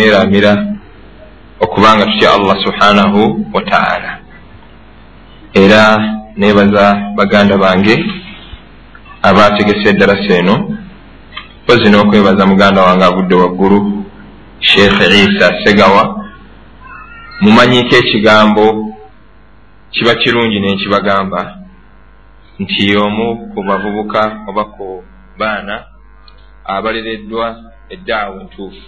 neeramira okubanga tutya allah subhanahu wataala era neebaza baganda bange abategesa eddarasa eno mpozi n'okwebaza muganda wange agudde waggulu sheekh isa segawa mumanyiiko ekigambo kiba kirungi nenkibagamba nti omu ku bavubuka oba ku baana abalereddwa eddaawo entuufu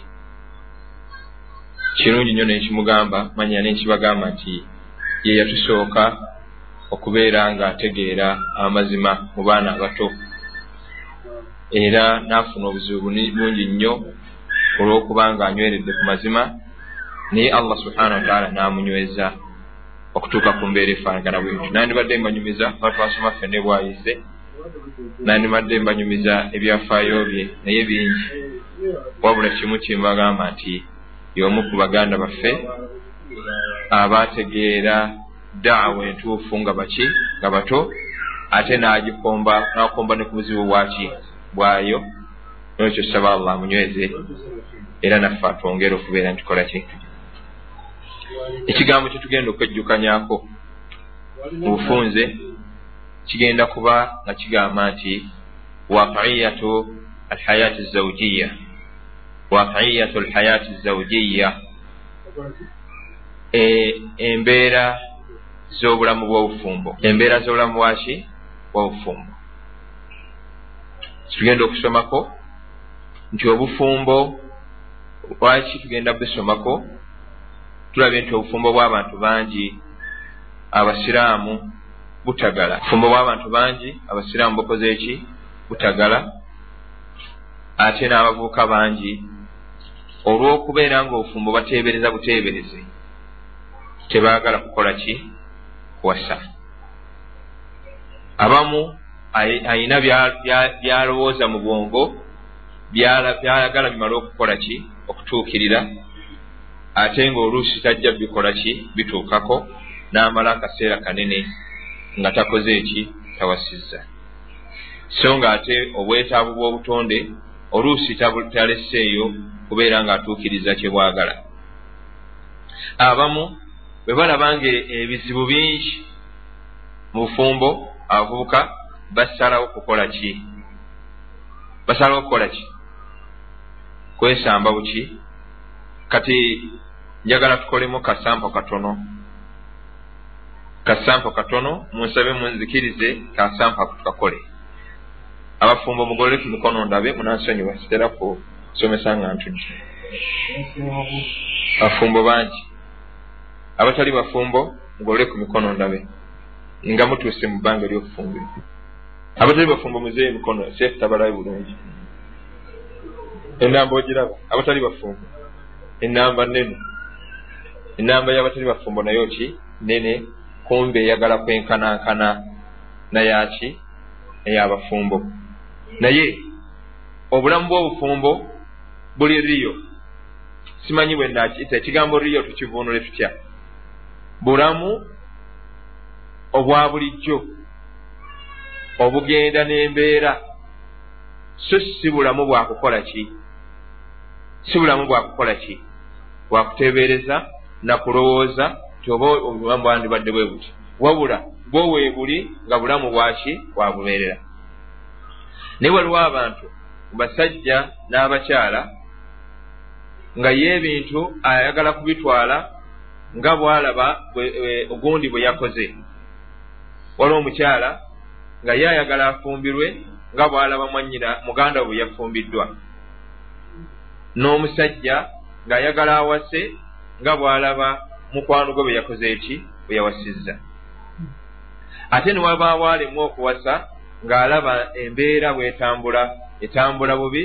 kirungi nnyo nenkimugamba manya nenkibagamba nti ye yatusooka okubeera nga ategeera amazima mu baana abato. Era n'afuna obuzibu bungi nnyo olw'okuba nga anyweredde ku mazima naye allah subhanahu wataala n'amunyweza okutuuka ku mbeera efaanagana bwetu nandibadde mbanyumiza kuba twasoma ffenne bwayize nandibadde mbanyumiza ebyafaayo bye naye bingi wabula kimu kimbagamba nti y'omu ku baganda baffe abaategeera daawa entuufu nga baki nga bato ate n'agikomba n'akomba ne ku buzibu bwaki bwayo. Nokyo saba allah amunyweze era naffe atwongere okubeera ntikola ki ekigambo kyetugenda okwejjukanyako mu bufunze kigenda kuba nga kigamba nti waqiyatu alhayati zawjiya waqiyatu alhayati zawjiya embeera z'obulamu bw'obufumbo. Embeera z'obulamu bwaki bw'obufumbo tugenda okusomako nti obufumbo lwaki tugenda busomako tulabye nti obufumbo bw'abantu bangi abasiraamu butagala. Obufumbo bw'abantu bangi abasiraamu bukoze eki butagala. Ate n'abavubuka bangi olw'okubeera nga obufumbo bateebereza buteebereze tebaagala kukola ki? Kuwasa. Abamu ayina byalowooza mu bwongo byayagala bimale okukola ki? Okutuukirira ate ngaoluusi tajja bikola ki? Bituukako n'amala akaseera kanene nga takoze eki tawasizza. So nga ate obwetaavu bw'obutonde oluusi talesseeyo kubeera ng'atuukiriza kye bwagala. Abamu bwe balaba nga ebizibu bingi mu bufumbo abavubuka basalawo kukola ki? Basalawo kukola ki? Kwesamba buki? Kati njagala tukolemu kasampo katono. Kasampo katono munsabe munzikirize kasampo tukakole. Abafumbo mugolole ku mikono ndabe munansonyiwa sitera kusomesa nga ntujje bafumbo bangi. Abatali bafumbo mugolole ku mikono ndabe. Nga mutuuse mu bbanga ery'okufumbira abatali bafumbo muzeeyo emikono seefu tabalabe bulungi. Enamba ogiraba abatali bafumbo. Enamba nene enamba y'abatali bafumbo nayo ki? Nene kumbe eyagala kwenkanankana nayaki ey'abafumbo naye obulamu bw'obufumbo buli riyo simanyi bwe nakiyita ekigambo riyo tukivuunule tutya? Bulamu obwa bulijjo obugenda n'embeera so si bulamu bwakukola ki? Si bulamu bwakukola ki? Bwakuteebereza nakulowooza nti oba obulamu bwandibadde bwe buti. Wabula bwo weebuli nga bulamu bwaki bwabubeerera naye waliwo abantu basajja n'abakyala nga ye ebintu ayagala kubitwala nga bwalaba ogundi bwe yakoze. Waliwo omukyala nga ye ayagala afumbirwe nga bwalaba mwanyina muganda we bwe yafumbiddwa. N'omusajja ng'ayagala awase nga bw'alaba mukwano gwe bwe yakoze eki bwe yawasizza. Ate ne wabaawo alemu okuwasa ng'alaba embeera bw'etambula etambula bubi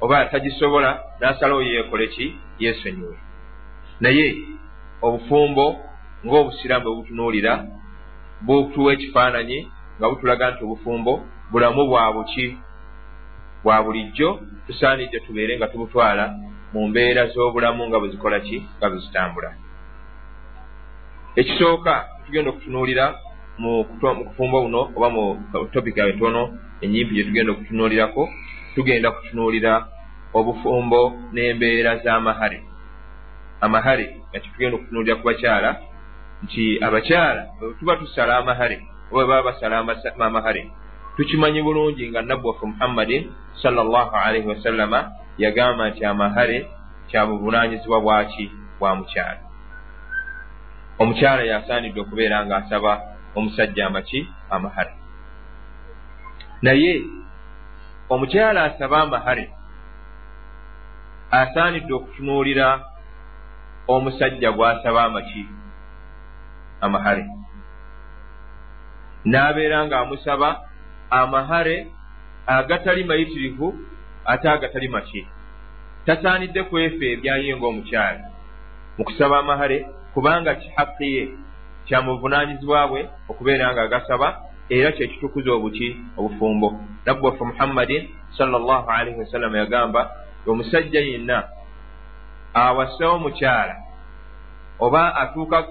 oba tagisobola n'asalawo yeekole ki? Yeesonyiwe. Naye obufumbo ng'obusiraamu bwe butunuulira butuwa ekifaananyi nga butulaga nti obufumbo bulamu bwa buki bwa bulijjo tusaanidde tubeere nga tubutwala mu mbeera z'obulamu nga bwe zikola ki? Nga bwe zitambula. Ekisooka tugenda okutunuulira mu kufumba buno oba mu topika etono enyimpi gye tugenda okutunuulirako tugenda kutunuulira obufumbo n'embeera z'amahale amahare nga kitugenda okutunuulira ku bakyala nti abakyala tuba tusala amahare oba baba basala amahare tukimanyi bulungi nga nabbi waffe muhammadin salllah alaihi wasallama yagamba nti amahare kyabuvunanyizibwa bwaki bwa mukyala? Omukyala yasaanidde okubeera nga asaba omusajja amaki amahare. Naye omukyala asaba amahare asaanidde okutunuulira omusajja gw'asaba amaki amahare. N'abeera ng'amusaba amahare agatali mayitirivu ate agatali maki. Tasaanidde kwefa ebyaye ng'omukyala mu kusaba amahare kubanga kihaqi ye kyamuvunaanyizibwa bwe okubeera nga era kyekitukuza obuki obufumbo. Nabbu waffe muhammadin salllah alaihi wasallama yagamba omusajja yenna awasa omukyala oba atuuka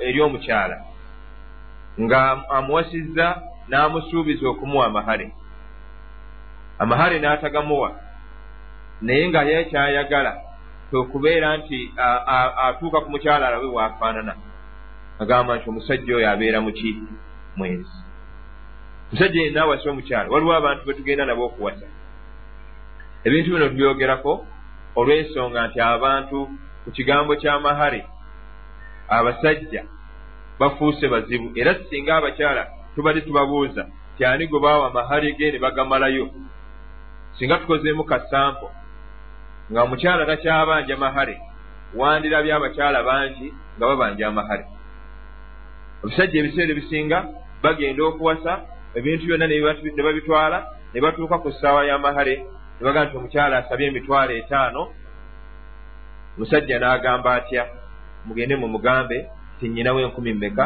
eri omukyala nga amuwasizza n'amusuubiza okumuwa amahare amahare n'atagamuwa. Naye nga yekyayagala kwekubeera nti atuuka ku mukyala alabe bwafaanana agamba nti omusajja oyo abeera muki mwenzi omusajja yenna awasa omukyala waliwo abantu betugenda nabo okuwasa. Ebintu bino tubyogerako olw'ensonga nti abantu ku kigambo ky'amahare abasajja bafuuse bazibu era singa abakyala tubadde tubabuuza ti ani gwe baawa amahare ge ne bagamalayo? Singa tukozeemu kasampo nga omukyala takyabanja mahare wandirabye abakyala bangi nga babanja amahare ebisajja ebiseera ebisinga bagenda okuwasa ebintu byonna ne babitwala ne batuuka ku ssaawa y'amahare ne bagaa nti omukyala asabye emitwalo etaano. Omusajja n'agamba atya mugende mumugambe ti nyinawo enkumi mmeka?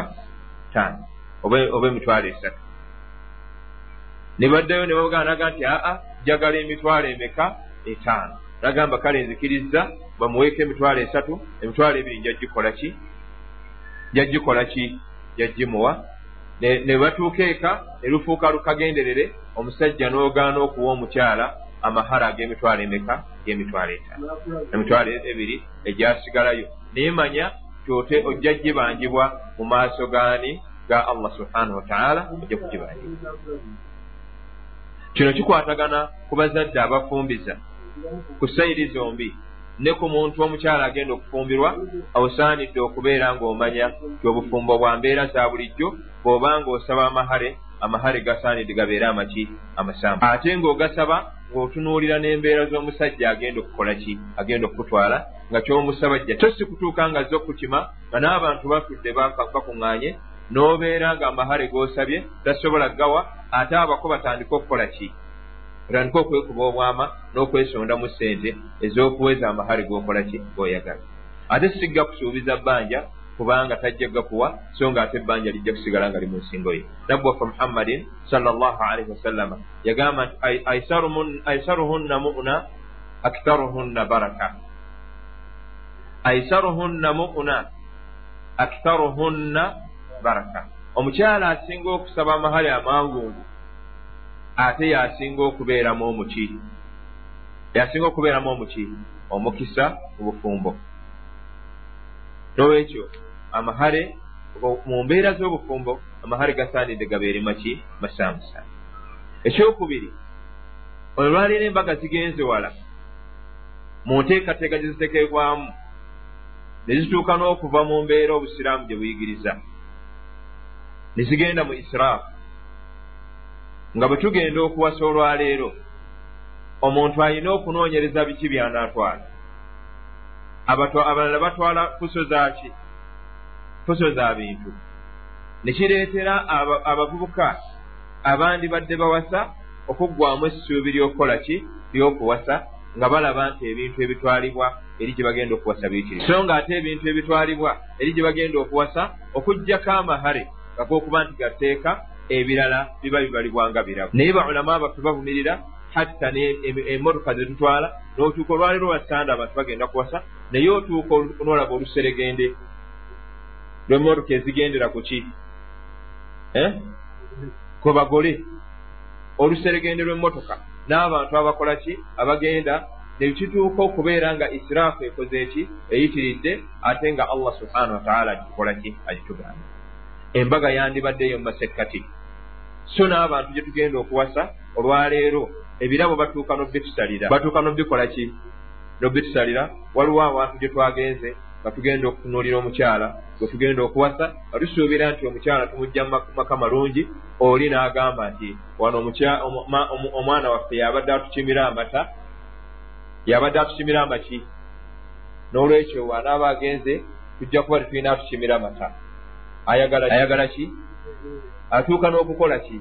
Taano oba emitwalo esatu. Ne baddayo ne babaganaga nti aa jagala emitwalo emeka? Etaano. Nagamba kale nzikiriza bamuweeko emitwalo esatu. Emitwalo ebiri njagikola ki? Jagikola ki? Jagimuwa ne batuuka eka ne lufuuka lukagenderere omusajja n'ogaana okuwa omukyala amahara ag'emitwalo emeka? G'emitwalo etaano. Emitwalo ebiri egyasigalayo. Naye manya kyote ojja gibangibwa mu maaso gaani ga allah subhanahu wataala ojja kugibangibwa kino kikwatagana ku bazadde abafumbiza ku sayiri zombi ne ku muntu omukyala agenda okufumbirwa osaanidde okubeera ng'omanya ti obufumbo bwa mbeera za bulijjo bw'oba ng'osaba amahare amahare gasaanidde gabeere amaki amasambu ate ng'ogasaba ng'otunuulira n'embeera z'omusajja agenda okukola ki agenda okutwala nga kyomusaba jja to si kutuuka nga zo kukima nga n'abantu batudde bakuŋŋaanye n'obeera nga amahare g'osabye tasobola gawa ate abako batandika okukola ki otandika okwekuba obwama n'okwesonda mu ssente ez'okuweza amahale g'okola ki? G'oyagala ate sigga kusuubiza bbanja kubanga tajja gakuwa so nga ate ebbanja lijja kusigala nga li mu nsingo ye. Nabbu waffe muhammadin salllah alaihi wasallama yagamba nti aisaruhunna mu'una aktaruhunna baraka. Aisaruhunna mu'una aktaruhunna baraka. Omukyala asinga okusaba amahale amangungu ate yasinga okubeeramu omuki yasinga okubeeramu omuki omukisa mu bufumbo. Nolwekyo amahale mu mbeera z'obufumbo amahale gasaanidde gabeere maki masaamusa ekyokubiri olwaleero embaga zigenze wala mu nteekateeka gye zitekebwamu ne zituuka n'okuva mu mbeera obusiraamu gye buyigiriza. Ne zigenda mu israafu nga bwe tugenda okuwasa olwaleero omuntu alina okunoonyereza biki byanaatwala? Abalala batwala fuso zaki fuso za bintu. Ne kireetera abavubuka abandi badde bawasa okuggwamu essuubi ly'okukola ki? Ly'okuwasa nga balaba nti ebintu ebitwalibwa eri gye bagenda okuwasa biikiri so nga ate ebintu ebitwalibwa eri gye bagenda okuwasa okugjako amahare gakookuba nti gateeka ebirala biba bibalibwanga birabu naye baulama baffe bavumirira hatta emotoka zetutwala notuuka olwaliro lwasanda abantu bagenda kuwasa naye otuuka nolaba oluseregende lwemotoka ezigendera kuki eh? kwebagole oluseregende lwemmotoka. N'abantu abakola ki? Abagenda nekituuka okubeera nga israafu ekoze eki? Eyitiridde ate nga allah subhanahu wataala agikola ki? Agitugamba. Embaga yandibaddeeyo mu masekkati so n'abantu gye tugenda okuwasa olwaleero ebirabo batuuka nobitusalira batuuka nobikola ki? Nobitusalira waliwo abantu gye twagenze nga tugenda okutunuulira omukyala gwe tugenda okuwasa nga tusuubira nti omukyala tumugja mumaka malungi oli n'agamba nti wano omwana waffe yabadde atukimira amata yabadde atukimira amaki. N'olwekyo wanaaba agenze tujja kuba tetulina atukimira amata. Ayagala ki atuuka n'okukola ki?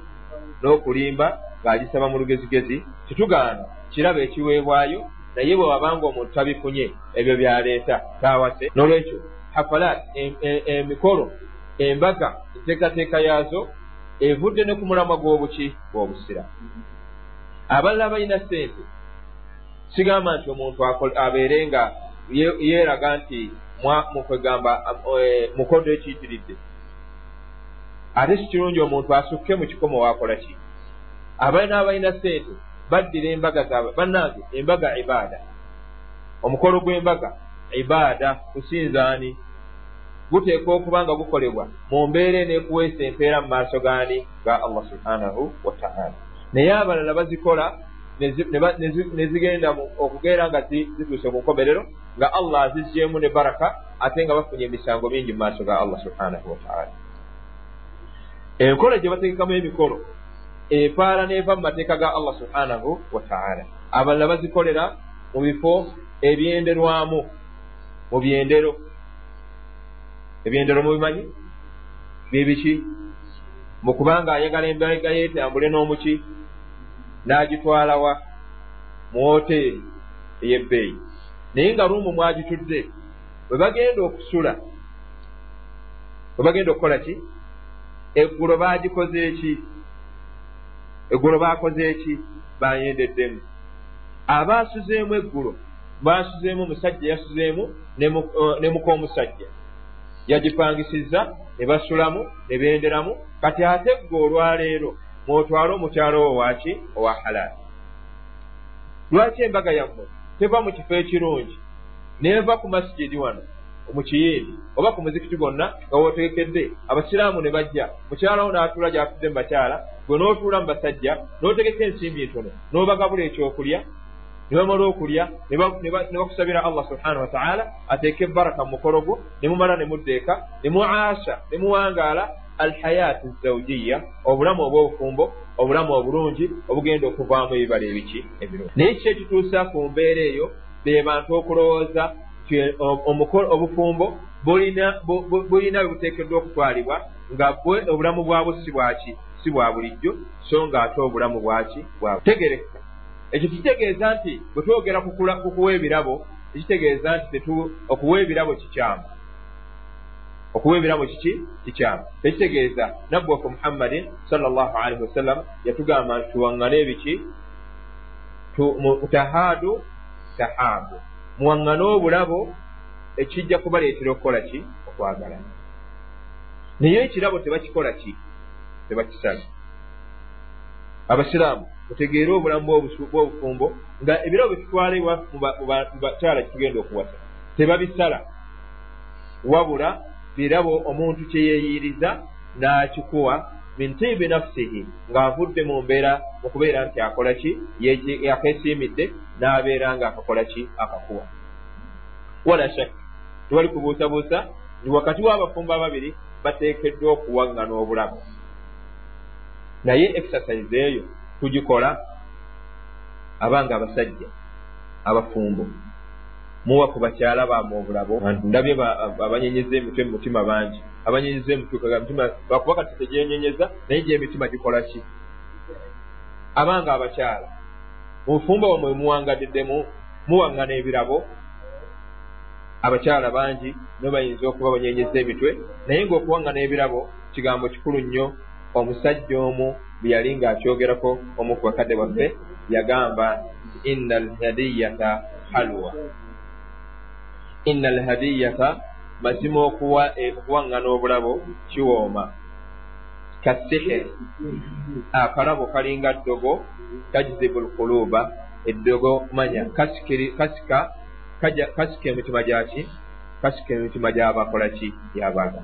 N'okulimba ng'agisaba mu lugezigezi. Tetugaana kiraba ekiweebwayo naye bwe wabanga omuntu tabifunye ebyo byaleeta taawase n'olwekyo hafalat emikolo embaga enteekateeka yaazo evudde ne ku mulamwa gw'obuki gw'obusira abalala balina sente sigamba nti omuntu abeere nga yeeraga nti mukwegamba e, mukodo ekiyitiridde ate kikirungi omuntu asukke mu kikomo waakola ki? Abalina abalina sente baddira embaga zaabwe bannange embaga ibaada. Omukolo gw'embaga ibaada kusinzaani guteeka okuba nga gukolebwa mu mbeera eneekuweesa empeera mu maaso gaani? Ga allah subhanahu wataala naye abalala bazikola ne zigenda okugeera nga zituuse ku nkomerero nga allah azizgyemu ne baraka ate nga bafunye emisango mingi mu maaso ga allah subhanahu wataala enkola gye bategekamu emikolo epaala neeva mu mateeka ga allah subhanahu wataala abalala bazikolera mu bifo ebyenderwamu mu byendero. Ebyendero mubimanyi? Byebiki? Mukubanga ayagala embaga yeetambule n'omuki n'agitwalawa mu woteeri ey'ebbeeyi naye nga lumu mwagitudde bwe bagenda okusula bwe bagenda okukola ki eggulo baagikoze eki? Eggulo baakoze eki? Bayendeddemu abaasuzeemu eggulo baasuzeemu omusajja yasuzeemu ne muka omusajja. Yagipangisiza ne basulamu ne benderamu kati ate ggwe olwaleero mwotwale omukyalo wo waki owa halaali. Lwaki embaga yammwe? Teva mu kifo ekirungi. Neva ku masigidi wano mu kiyindi oba ku muzikiti gwonna nga wootegekedde abasiraamu ne bajja. Mukyalawo n'atuula gy'atudde mu bakyala gwe n'otuula mu basajja n'otegeka ensimbi ntono n'obagabula ekyokulya ne bamala okulya ne bakusabira allah subhanahu wataala ateeke ebaraka mu mukolo gwo ne mumala ne muddeeka ne muasa ne muwangaala alhayaati zawjiya obulamu obw'obufumbo obulamu obulungi obugenda okuvaamu ebibala ebiki ebirungi. Naye kiki ekituusa ku mbeera eyo? Be bantu okulowooza obufumbo bulina bwebuteekeddwa okutwalibwa nga bwe obulamu bwabwo si bwaki si bwa bulijjo so nga ate obulamu bwaki bwategereka ekyo kitegeeza nti bwe twogera ku kuwa ebirabo ekitegeeza nti okuwa ebirabo kikyamu. Okuwa ebirabo kiki? Kikyamu. Ekitegeeza nabbuwaffe muhammadin salllahu alaihi wasallam yatugamba nti tuwaŋŋane ebiki tahaadu tahaabu muwaŋŋane obulabo ekijja kubaleetera okukola ki? Okwagala. Naye ekirabo tebakikola ki? Tebakisala abasiraamu mutegeere obulamu bwobufumbo nga ebirabo byetutwalibwa mu bakyala kitugenda okuwasa. Tebabisala. Wabula birabo omuntu kyeyeeyiriza n'akikuwa mintiibi nafsihi. Ng'avudde mu mbeera mu kubeera nti akola ki? Yakeesiimidde n'abeera ng'akakola ki? Akakuwa. Wala shakka tewali kubuusabuusa ni wakati w'abafumbo ababiri bateekeddwa okuwaŋŋana obulamu. Naye exercise eyo tugikola abanga abasajja abafumbo muwa ku bakyala baamu obulabo ndabye abanyenyeza emitwe mu mutima bangi. Abanyenyeza emitumitima bakuba kati tegyenyenyeza naye gyemitima gikola ki? Abanga abakyala mu bufumbo bwamwe muwangadiddemu muwaŋŋana ebirabo abakyala bangi no bayinza okuba banyenyeza emitwe naye ngaokuwaŋŋana ebirabo kigambo kikulu nnyo omusajja omu bwe yali ng'akyogerako omu ku bakadde baffe yagamba inna alhadiyata halwa inna alhadiyata mazima okuwaŋŋana obulabo kiwooma kasihiri akalabo kalinga ddogo tajzibu lkuluuba eddogo manya kasika kasika emitima gyaki kasika emitima gyabakola ki yabaga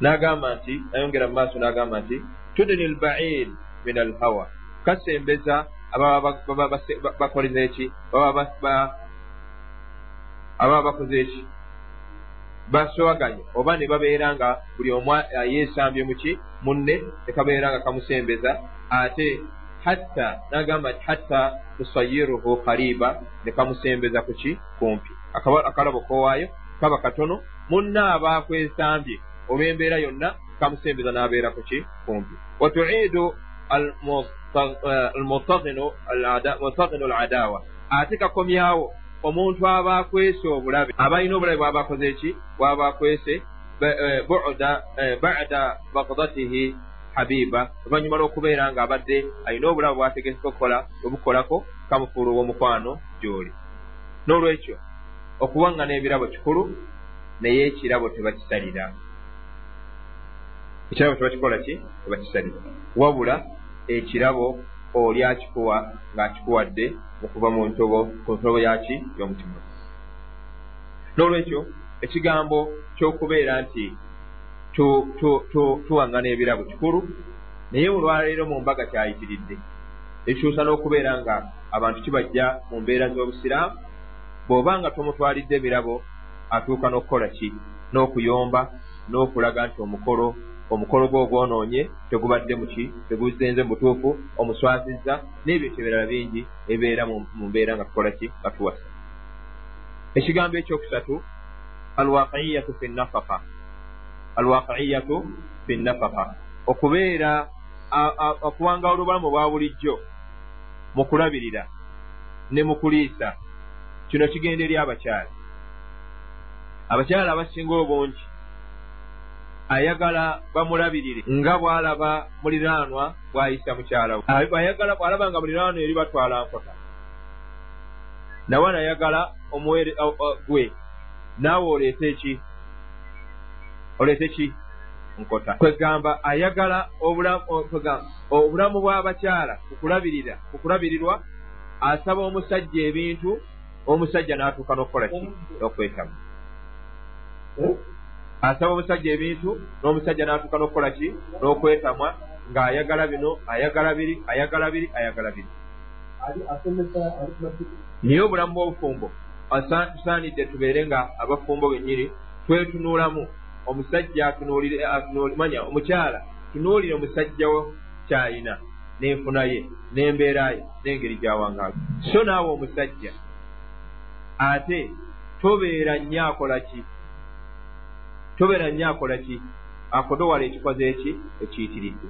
n'agamba nti ayongera mu maaso n'agamba nti tudini lbaid min alhawa kasembeza ababa bakoleza eki ababa bakoze eki baswaganye oba ne babeera nga buli omu yeesambye muki munne tekabeera nga kamusembeza ate hatta nagamba nti hatta tusayiruhu kariba ne kamusembeza kuki kumpi. Akalabo kowaayo kaba katono munne aba akwesambye. Olw'embeera yonna kamusembeza n'abeera kuki kumpi. Watuidu almutaginu aladawa. Ate kakomyawo omuntu aba akwese obulabe abalina obulabe bwaba akoze eki? Bwaba akwese bada bagdatihi habiba. Oluvanyuma lw'okubeera nga abadde alina obulabe bwategesa okukola obukolako kamufuula ow'omukwano gy'oli. N'olwekyo okuwaŋŋana ebirabo kikulu naye ekirabo tebakisalira. Ekirabo tebakikola ki tebakisalira. Wabula ekirabo oli akikuwa ng'akikuwadde okuva mu ntobo ku ntobo yaki y'omutima. N'olwekyo ekigambo ky'okubeera nti tuwaŋŋana ebirabo kikulu naye olwaleero mu mbaga kyayitiridde. Ekikyusa n'okubeera nga abantu kibajja mu mbeera z'obusiraamu bw'oba nga tomutwalidde ebirabo atuuka n'okukola ki? N'okuyomba n'okulaga nti omukolo omukolo gwe ogwonoonye tegubadde muki teguzenze mubutuufu omuswazizza n'ebintu ebirala bingi ebibeera mu mbeera nga tukola ki nga tuwasa. Ekigambo ekyokusatu alwaqiiyatu fi nafaka alwaqiiyatu fi nafaka okubeera okuwangala obulamu bwa bulijjo mu kulabirira ne mu kuliisa kino kigenda eri abakyala. Abakyala abasinga obungi ayagala bamulabirire nga bw'alaba muliraanwa bw'ayisa mukyala we. Ayagala bw'alaba nga muliraanwa eri batwala nkota. Nawe nayagala omuwere gwe naawe oleete eki oleete ki? Nkota. Kwegamba ayagala obulamu bw'abakyala kukulabirira kukulabirirwa asaba omusajja ebintu omusajja n'atuuka n'okukola ki? N'okwetamu asaba omusajja ebintu n'omusajja n'atuuka n'okukola ki? N'okwetamwa ng'ayagala bino ayagala biri ayagala biri ayagala biri. Naye obulamu bw'obufumbo tusaanidde tubeere nga abafumbo bennyini twetunuulamu. Omusajja atunuulimanya omukyala tunuulire omusajja wo kyayina n'enfuna ye n'embeera ye n'engeri gy'awangaaga so naawe omusajja ate tobeera nnyo akola ki tobeera nnyo akola ki? Akodowala ekikoze eki? Ekiyitiridde.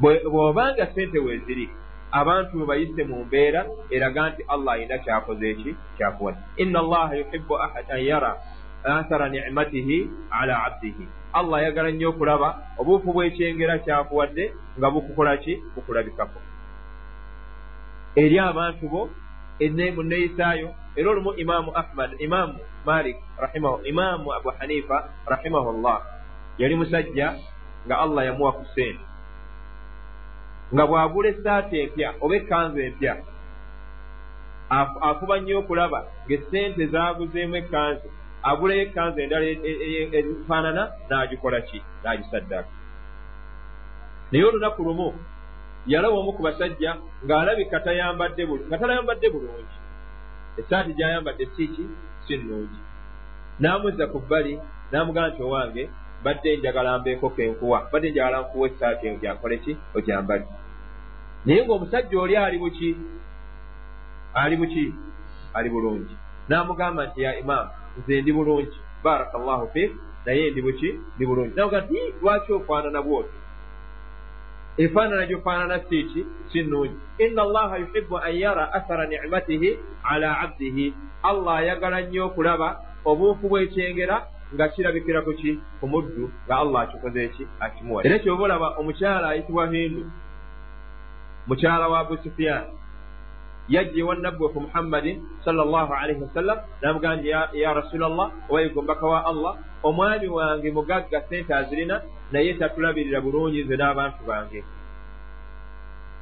Bw'obanga sente weeziri abantu bayise mu mbeera eraga nti allah ayina kyakoze eki? Kyakuwadde inna allaha yuhibu an yara athara nicmatihi ala abdihi. Allah ayagala nnyo okulaba obuufu bw'ekyengera kyakuwadde nga bukukola ki? Bukulabikako. Eri abantu bo mu neeyisaayo era olumu imaamu ahmad imaamu malik rahimahu imaamu abu hanifa rahimahu llah yali musajja nga allah yamuwa ku sente. Nga bw'agula essaati empya oba ekkanzu empya afuba nnyo okulaba ng'essente zaaguzeemu ekkanzu. Agulayo ekkanzu endala ezifaanana n'agikola ki? N'agisaddaaka naye olunaku lumu yalaba omu ku basajja ng'alabika tayambadde nga talayambadde bulungi. Essaati gy'ayambadde siiki si nnungi. N'amuzza ku bbali n'amugamba nti owange badde njagala mbeeko kenkuwa badde njagala nkuwa essaati eyo gyakole ki? Ogyambadde. Naye ng'omusajja oli ali buki ali buki ali bulungi. N'amugamba nti ya imaamu nze ndi bulungi. Baraka llahu fik naye ndi buki ndi bulungi. Namuga nti lwaki ofaanana bwoti efaanana gyofaanana siiki si nnungi inna allaha yuhibu an yara athara nicmatihi ala abdihi. Allah ayagala nnyo okulaba obuufu bw'ekyengera nga kirabikira ku ki? Ku muddu nga allah akikoze eki? Akimuwa. Era kyoba olaba omukyala ayitibwa hindu mukyala wa abu sufiyaani yajja ewa nabbuku muhammadin sal llah alaihi wasallam namugamba nti ya rasula llah owaigo mbaka wa allah omwami wange mugagga sente azirina naye tatulabirira bulungi nze n'abantu bange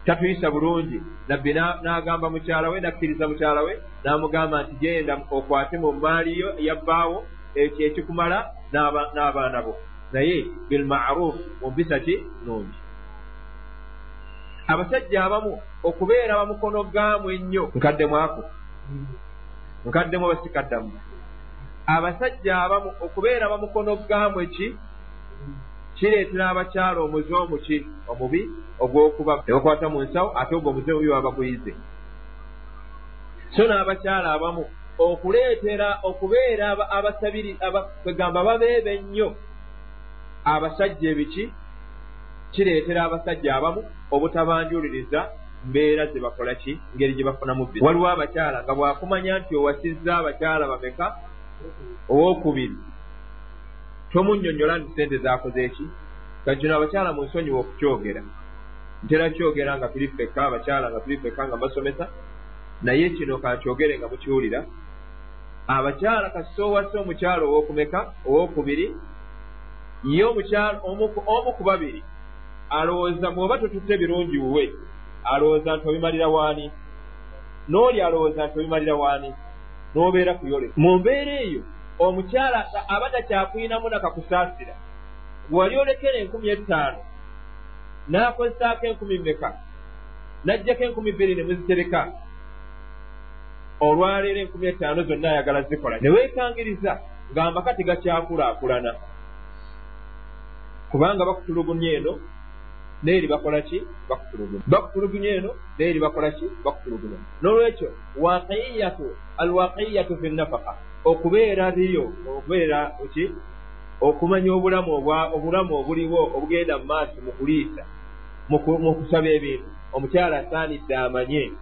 tatuyisa bulungi nabbi n'agamba mukyala we nakkiriza mukyala we n'amugamba nti genda okwate mu maaliyo yabbaawo ekyo ekikumala n'abaana bo naye bilmaruf mu mpisa ki nungi abasajja abamu okubeera bamukono gaamu ennyo nkaddemu ako. Nkaddemu basikaddamu abasajja abamu okubeera bamukono gaamu eki? Kireetera abakyala omuze omuki omubi ogw'okuba nebakwata mu nsawo ate ogwo omuze omubi baba baguyize so n'abakyala abamu okuleetera okubeera abasabiri kwegamba babeebe nnyo abasajja ebiki kireetera abasajja abamu obutabanjuliriza mbeera ze bakola ki ngeri gye bafunamu bi waliwo abakyala nga bwakumanya nti owasizza abakyala bameka? Owokubiri tomunnyonnyola nti sente zakoze eki kakino abakyala mu nsonyiwa okukyogera. Ntera kyogera nga tuli ffekka abakyala nga tuli ffekka nga basomesa naye kino kankyogere nga mukiwulira. Abakyala kasisoowase omukyala owokumeka? Owokubiri ye omukyala omu ku babiri alowooza bw'oba totutte birungi wuwe alowooza nti obimalira waani? N'oli alowooza nti obimalira waani? N'obeera kuyole mu mbeera eyo omukyala aba takyakuyinamu nakakusaasira wali olekera enkumi ettaano n'akozesaako enkumi mmeka n'ajjako enkumi bbiri ne muzitereka? Olwaleero enkumi ettaano zonna ayagala zikola. Ne weekangiriza ng'amaka tegakyakulaakulana kubanga bakutulugunya eno neeri bakola ki? Bakutulugunya bakutulugunya eno neeri bakola ki? Bakutulugunya n'olwekyo waqiyatu alwaqiyatu fi nafaka okubeera biyo okubeera ki? Okumanya obulamu obulamu obuliwo obugenda mu maaso mu kuliisa mu kusaba ebintu. Omukyala asaanidde amanye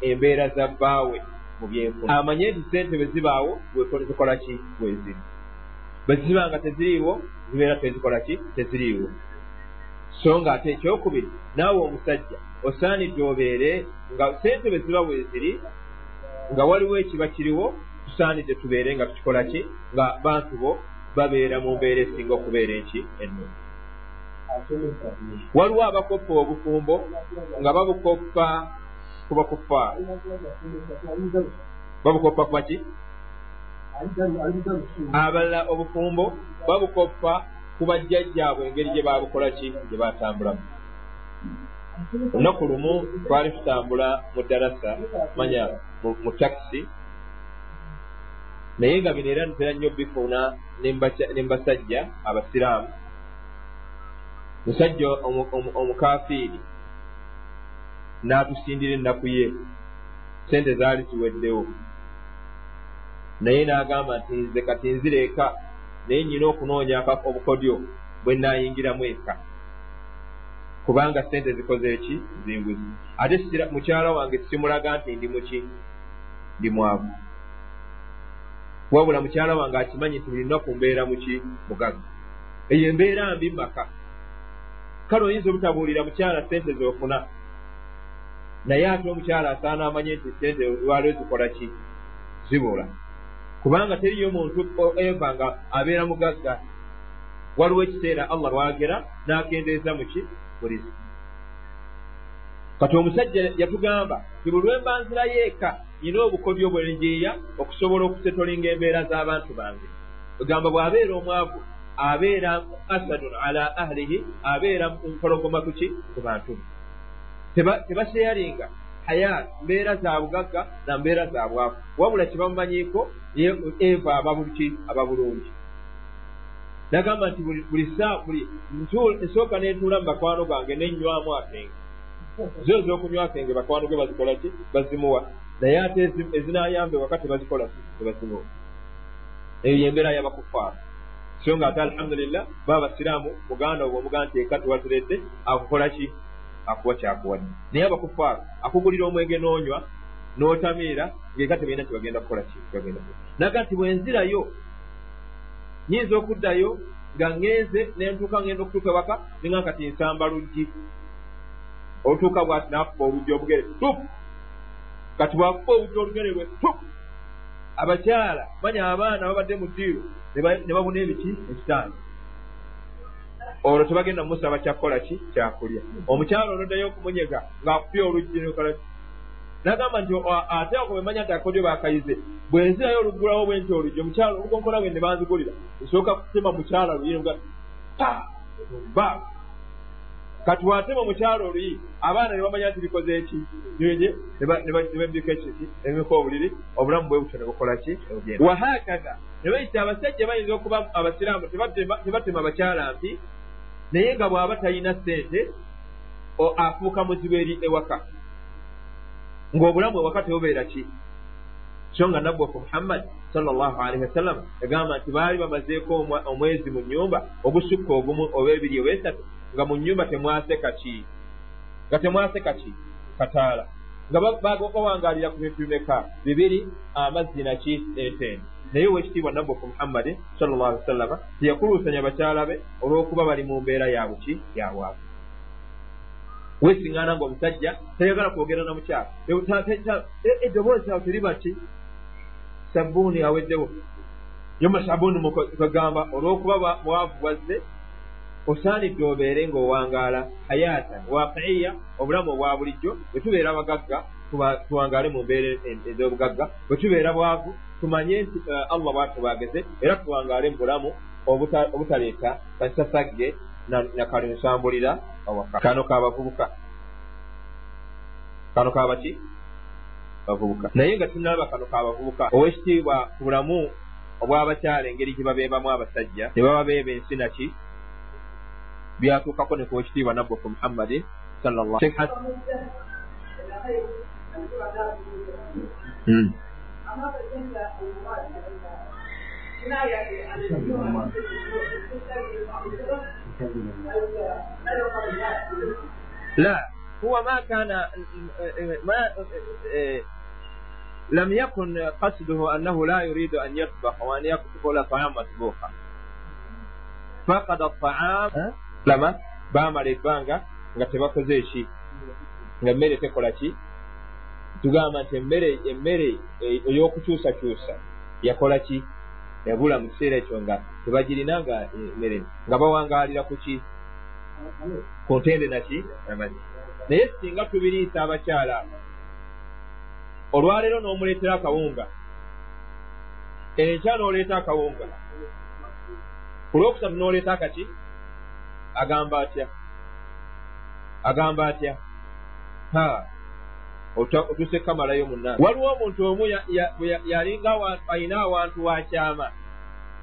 embeera za bbaawe mu byenfuna amanye nti sente bwe zibaawo zikola ki? Bweziri bwe ziba nga teziriiwo zibeera tezikola ki? Teziriiwo so nga ate ekyokubiri naawe omusajja osaanidde obeere nga sente bwe ziba bweziri nga waliwo ekiba kiriwo tusaanidde tubeere nga tukikola ki? Nga bantu bo babeera mu mbeera esinga okubeera enki ennungi. Waliwo abakoppa obufumbo nga babukoppa kubakufa babukoppa kubaki abalala obufumbo babukoppa kubajjajjaabwe engeri gye babukola ki? Gye batambulamu olunaku lumu twali tutambula mu darasa manya mu takisi naye nga bino era ntera nnyo bifuna ne mbasajja abasiraamu. Musajja omukafiiri n'atusindira ennaku ye. Sente zaali ziweddewo. Naye n'agamba nti nze kati nzira eka naye nnyina okunoonya obukodyo bwe nnaayingiramu eka kubanga sente zikoze eki zinguzi. Ate mukyala wange simulaga nti ndi muki? Ndi mwavu. Wabula mukyala wange akimanyi nti buli lunaku mbeera muki mugagga eyo embeera mbi maka kale oyinza obutabuulira mukyala sente zofuna? Naye ate omukyala asaana amanye nti sente lwaliwo zikola ki? Zibula kubanga teriyo muntu eva nga abeera mugagga. Waliwo ekiseera allah lwagera n'akendeeza muki bulizi kati omusajja yatugamba ti buli lwemba nzirayo eka nyina obukodyo bwenjeeya okusobola okusetolinga embeera z'abantu bange. Egamba bw'abeera omwavu abeera asadun ala ahlihi abeera mpologoma kuki ku bantu. Tebaseyalinga hayat mbeera za bugagga na mbeera za bwavu. Wabula kyebamumanyiiko eva ababuki ababulungi nagamba nti buli saa buli nsooka netuula mu bakwano gange nenywamu akenge. Zo ez'okunywa akenge bakwano ge bazikola ki? Bazimuwa. Naye ate ezinayambe waka tebazikola tebazimuwa eyo yembeera y'abakufaaru so nga ate alhamdulillah baba basiraamu muganda obwo omugaa nti eka tewaziredde akukola ki akuwa kyakuwadde. Naye abakufaaru akugulira omwenge n'onywa n'otamiira ngaeka tebalina kyebagenda kukola ki? Bagenda naga nti bwenzirayo nyinza okuddayo nga ŋŋenze nentuuka ŋŋenda okutuuka ewaka ninga kati nsamba luggi. Olutuuka bwati nakuba oluggi obugere tup kati bwakuba oluggi olugere lwe tup abakyala manya abaana babadde mu ddiiro ne babuna ebiki ekitanda olwo tebagenda mumusaba kyakukola ki? Kyakulya. Omukyalo olwoddayo okumunyega ng'akupya oluggi nagamba nti ate ako bemanya nti akodyo bakayize bwe nzirayo oluggulawo bwe nti oluggi? Omukyalo olukonkona bwe ne banzigulira nsooka kutema mukyala luyinga pa ba. Kati watema omukyalo oluyi abaana ne bamanya nti bikoze eki nyenye ne bembika ekiki nebimika obuliri obulamu bwe butyo ne bukola ki? Wahakaza ne bayita abasajja bayinza okuba abasiraamu tebatema bakyala mpi naye nga bw'aba talina ssente afuuka muzibu eri ewaka. Ng'obulamu ewaka tebubeera ki? So nga nabbuafu muhammad salllahalihi wasallam yagamba nti baali bamazeeko omwezi mu nyumba ogusukka ogumu oba ebiri oba esatu nga mu nyumba temwaseka ki? Nga temwaseka ki? Kataala nga bawangalira ku bintu bimeka? Bibiri amazzi naki enteeni naye owekitiibwa nabbuafu muhammadi sallllah ali wasallama teyakuluusanya bakyala be olw'okuba bali mu mbeera yabuki yabwavu wesiŋŋaana nga omusajja tayagala kwogera na mukyala. Eddoboozi awo teriba ki sabbuuni aweddewo yoma sabbuuni mukagamba olw'okuba bwavu bwazze osaanidde obeere ng'owangaala hayatan waqiiya obulamu obwa bulijjo bwe tubeera abagagga tuwangaale mu mbeera ez'obugagga bwe tubeera bwavu tumanye nti uh, allah bwatubageze era tuwangaale mu bulamu obutaleeta kasasagge nakalimusambulira awaka. Kano kabavubuka. Kano kabaki? Bavubuka. Naye nga tunalaba kano kabavubuka. Owekitiibwa ku bulamu obw'abakyala engeri gye babeebamu abasajja ne baba beeba ensi naki byatuukako ne ku ekitiibwa nabbafe muhammadi sallallahu لا هو ما كان ما لم يكن قصده أنه لا يريد أن يطبخ وأن يأكل طعام مطبوخا فقد الطعام lama baamala ebbanga nga tebakoze eki nga emmere tekola ki? Tugamba nti emmere emmere ey'okukyusakyusa yakola ki? Yabula mu kiseera ekyo nga tebagirina nga emmere nga bawangaalira ku ki? Ku ntende naki? Amazzi. Naye singa tubiriisa abakyala olwaleero n'omuleetera akawunga enkya n'oleeta akawunga ku lwokusatu n'oleeta akaki agamba atya? Agamba atya? Ha. Otuse kamalayo munna. Waliwo omuntu omu yalinga ayina awantu wakyama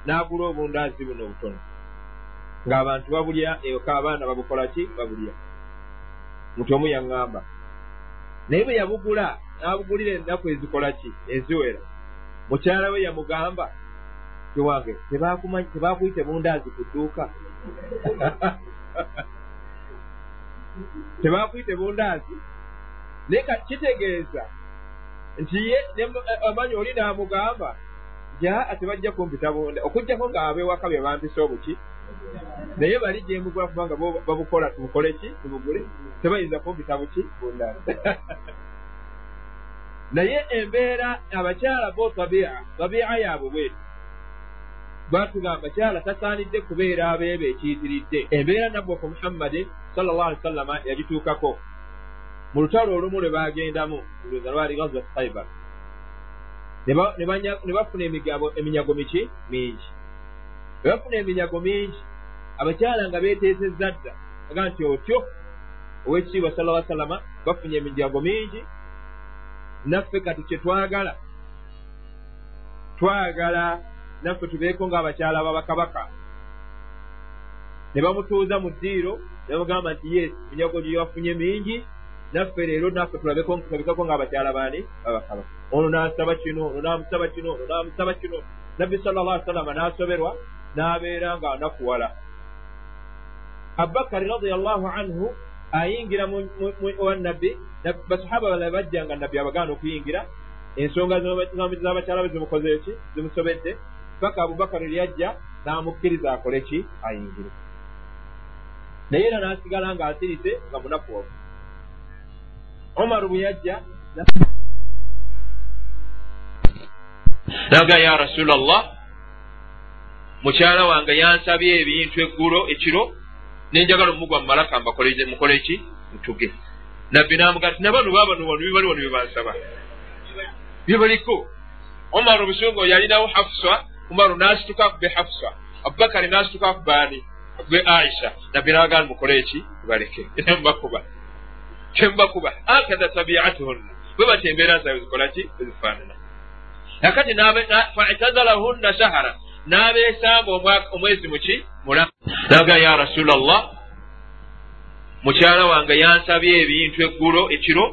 n'agula obundaazi buno obutono. Ng'abantu babulya eka abaana babukola ki? Babulya. Muti omu yaŋŋamba naye bwe yabugula n'abugulira ennaku ezikola ki? Eziwera. Mukyala we yamugamba kiwange tebakuyite bundaazi ku dduuka tebakuyite bundaazi naye ka kitegeeza nti ye amanyi oli n'amugamba jaa tebajja kumpita bunda. Okugjako ng'abewaka bye bampisa obuki naye bali gyembugula kubanga babukola tubukole ki? Tubugule. Tebayinza kumpita buki? Bundaazi naye embeera abakyala bo tabia tabia yaabwe bwetu batugamba kyala tasaanidde kubeera abeebe ekiyitiridde. Embeera nabbuka muhammadi salllah ali wasallama yagituukako. Mu lutalo olumu lwe bagendamu nga lwali gazwat khaibar ne bafuna eminyago miki? Mingi. Ne bafuna eminyago mingi. Abakyala nga beeteesezza dda aga nti otyo owekitiibwa salla lla sallama bafunye eminyago mingi. Naffe kati kyetwagala twagala naffe tubeeko ngaabakyala babakabaka ne bamutuuza mu ddiiro ne bamugamba nti yes minyago gye yafunye mingi naffe leero naffe tulabekako ngaabakyala baani babakabaka ono n'asaba kino ono n'amusaba kino ono n'amusaba kino. Nabbi sala llah salama n'asoberwa n'abeera nga anakuwala abubakari radiallahu anhu ayingira wannabbi basahaba bala bajja nga nabbi abagaana okuyingira. Ensonga z'abakyala be zimukoze eki zimusobedde paka abubakari lyajja n'amukkiriza akole ki? Ayingire. Naye era n'asigala ng'asirise nga munaku omu omaru bwe yajja naga ya rasula llah mukyala wange yansabye ebintu eggulo ekiro nenjagala omugwa mumalaka mukole ki? Mutuge. Nabbi namuga ti nabano babano wano bibali wano byebansaba byebaliko omar obusungu yalinawo hafusa umaru nasituka akube hafusa abubakari nasituka akubaani akube aisha. Nabbi nabagala mukole eki baleke nemubakuba temubakuba akaza tabiatuhunna. Bwe bati embeera zaabwe zikolaki ezifaanana nakati faitazalahunna shahara n'abeesamba omwezi muki mulamu naga ya rasula llah mukyala wange yansabye ebintu eggulo ekiro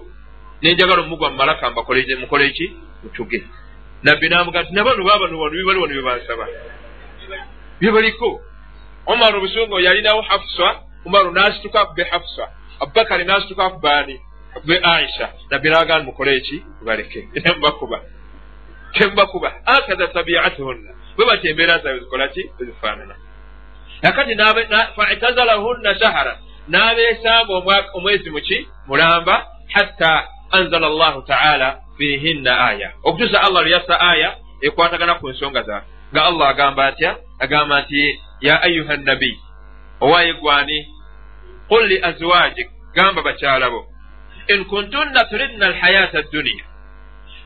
nenjagala omugwa mumalaka mukole eki mutuge nabbi namuga nti nabano babano wano bibali wano byebansaba byebaliko omar obusungu yalinawo hafusa umaru nasituka akube hafusa abubakari nasituka akubaani akube aisha. Nabbi nabagana mukole eki baleke nemubakuba temubakuba akaza tabiatuhunna. Bwe bati embeera zaabwe zikolaki ezifaanana. Akati faitazalahunna shahara. N'abeesamba omwezi muki mulamba hatta anzala allahu taala fihinna aya. Okutuusa allah luyassa aya ekwatagana ku nsonga zaafe nga allah agamba atya? Agamba nti ya ayuha nabi owaye gwani qul li azwajik gamba bakyalabo in kuntunna turidna alhayata adduniya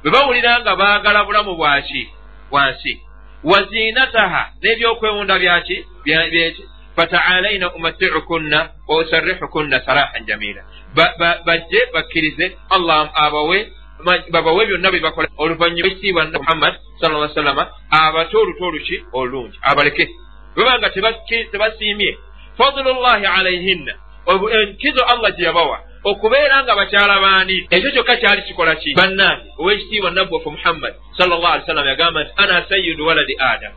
bwe bawulira nga baagala bulamu bwaki bwansi wazinataha n'ebyokwewunda byaki byeki fataalaina umatiukunna wausarrihukunna sarahan jamila bajje bakkirize allah abawe babawe byonna byebakola oluvanyuma ekitiibwa muhammad sala sallama abate oluto oluki olungi abaleke. Bwebanga tebasiimye. Fadlu llahi alaihinna enkizo allah gye yabawa okubeera nga bakyala baani. Ekyo kyokka kyali kikola ki? Bannange owekitiibwa nabbi waffe muhammad sal llah ali sallam yagamba nti ana sayidu waladi adam.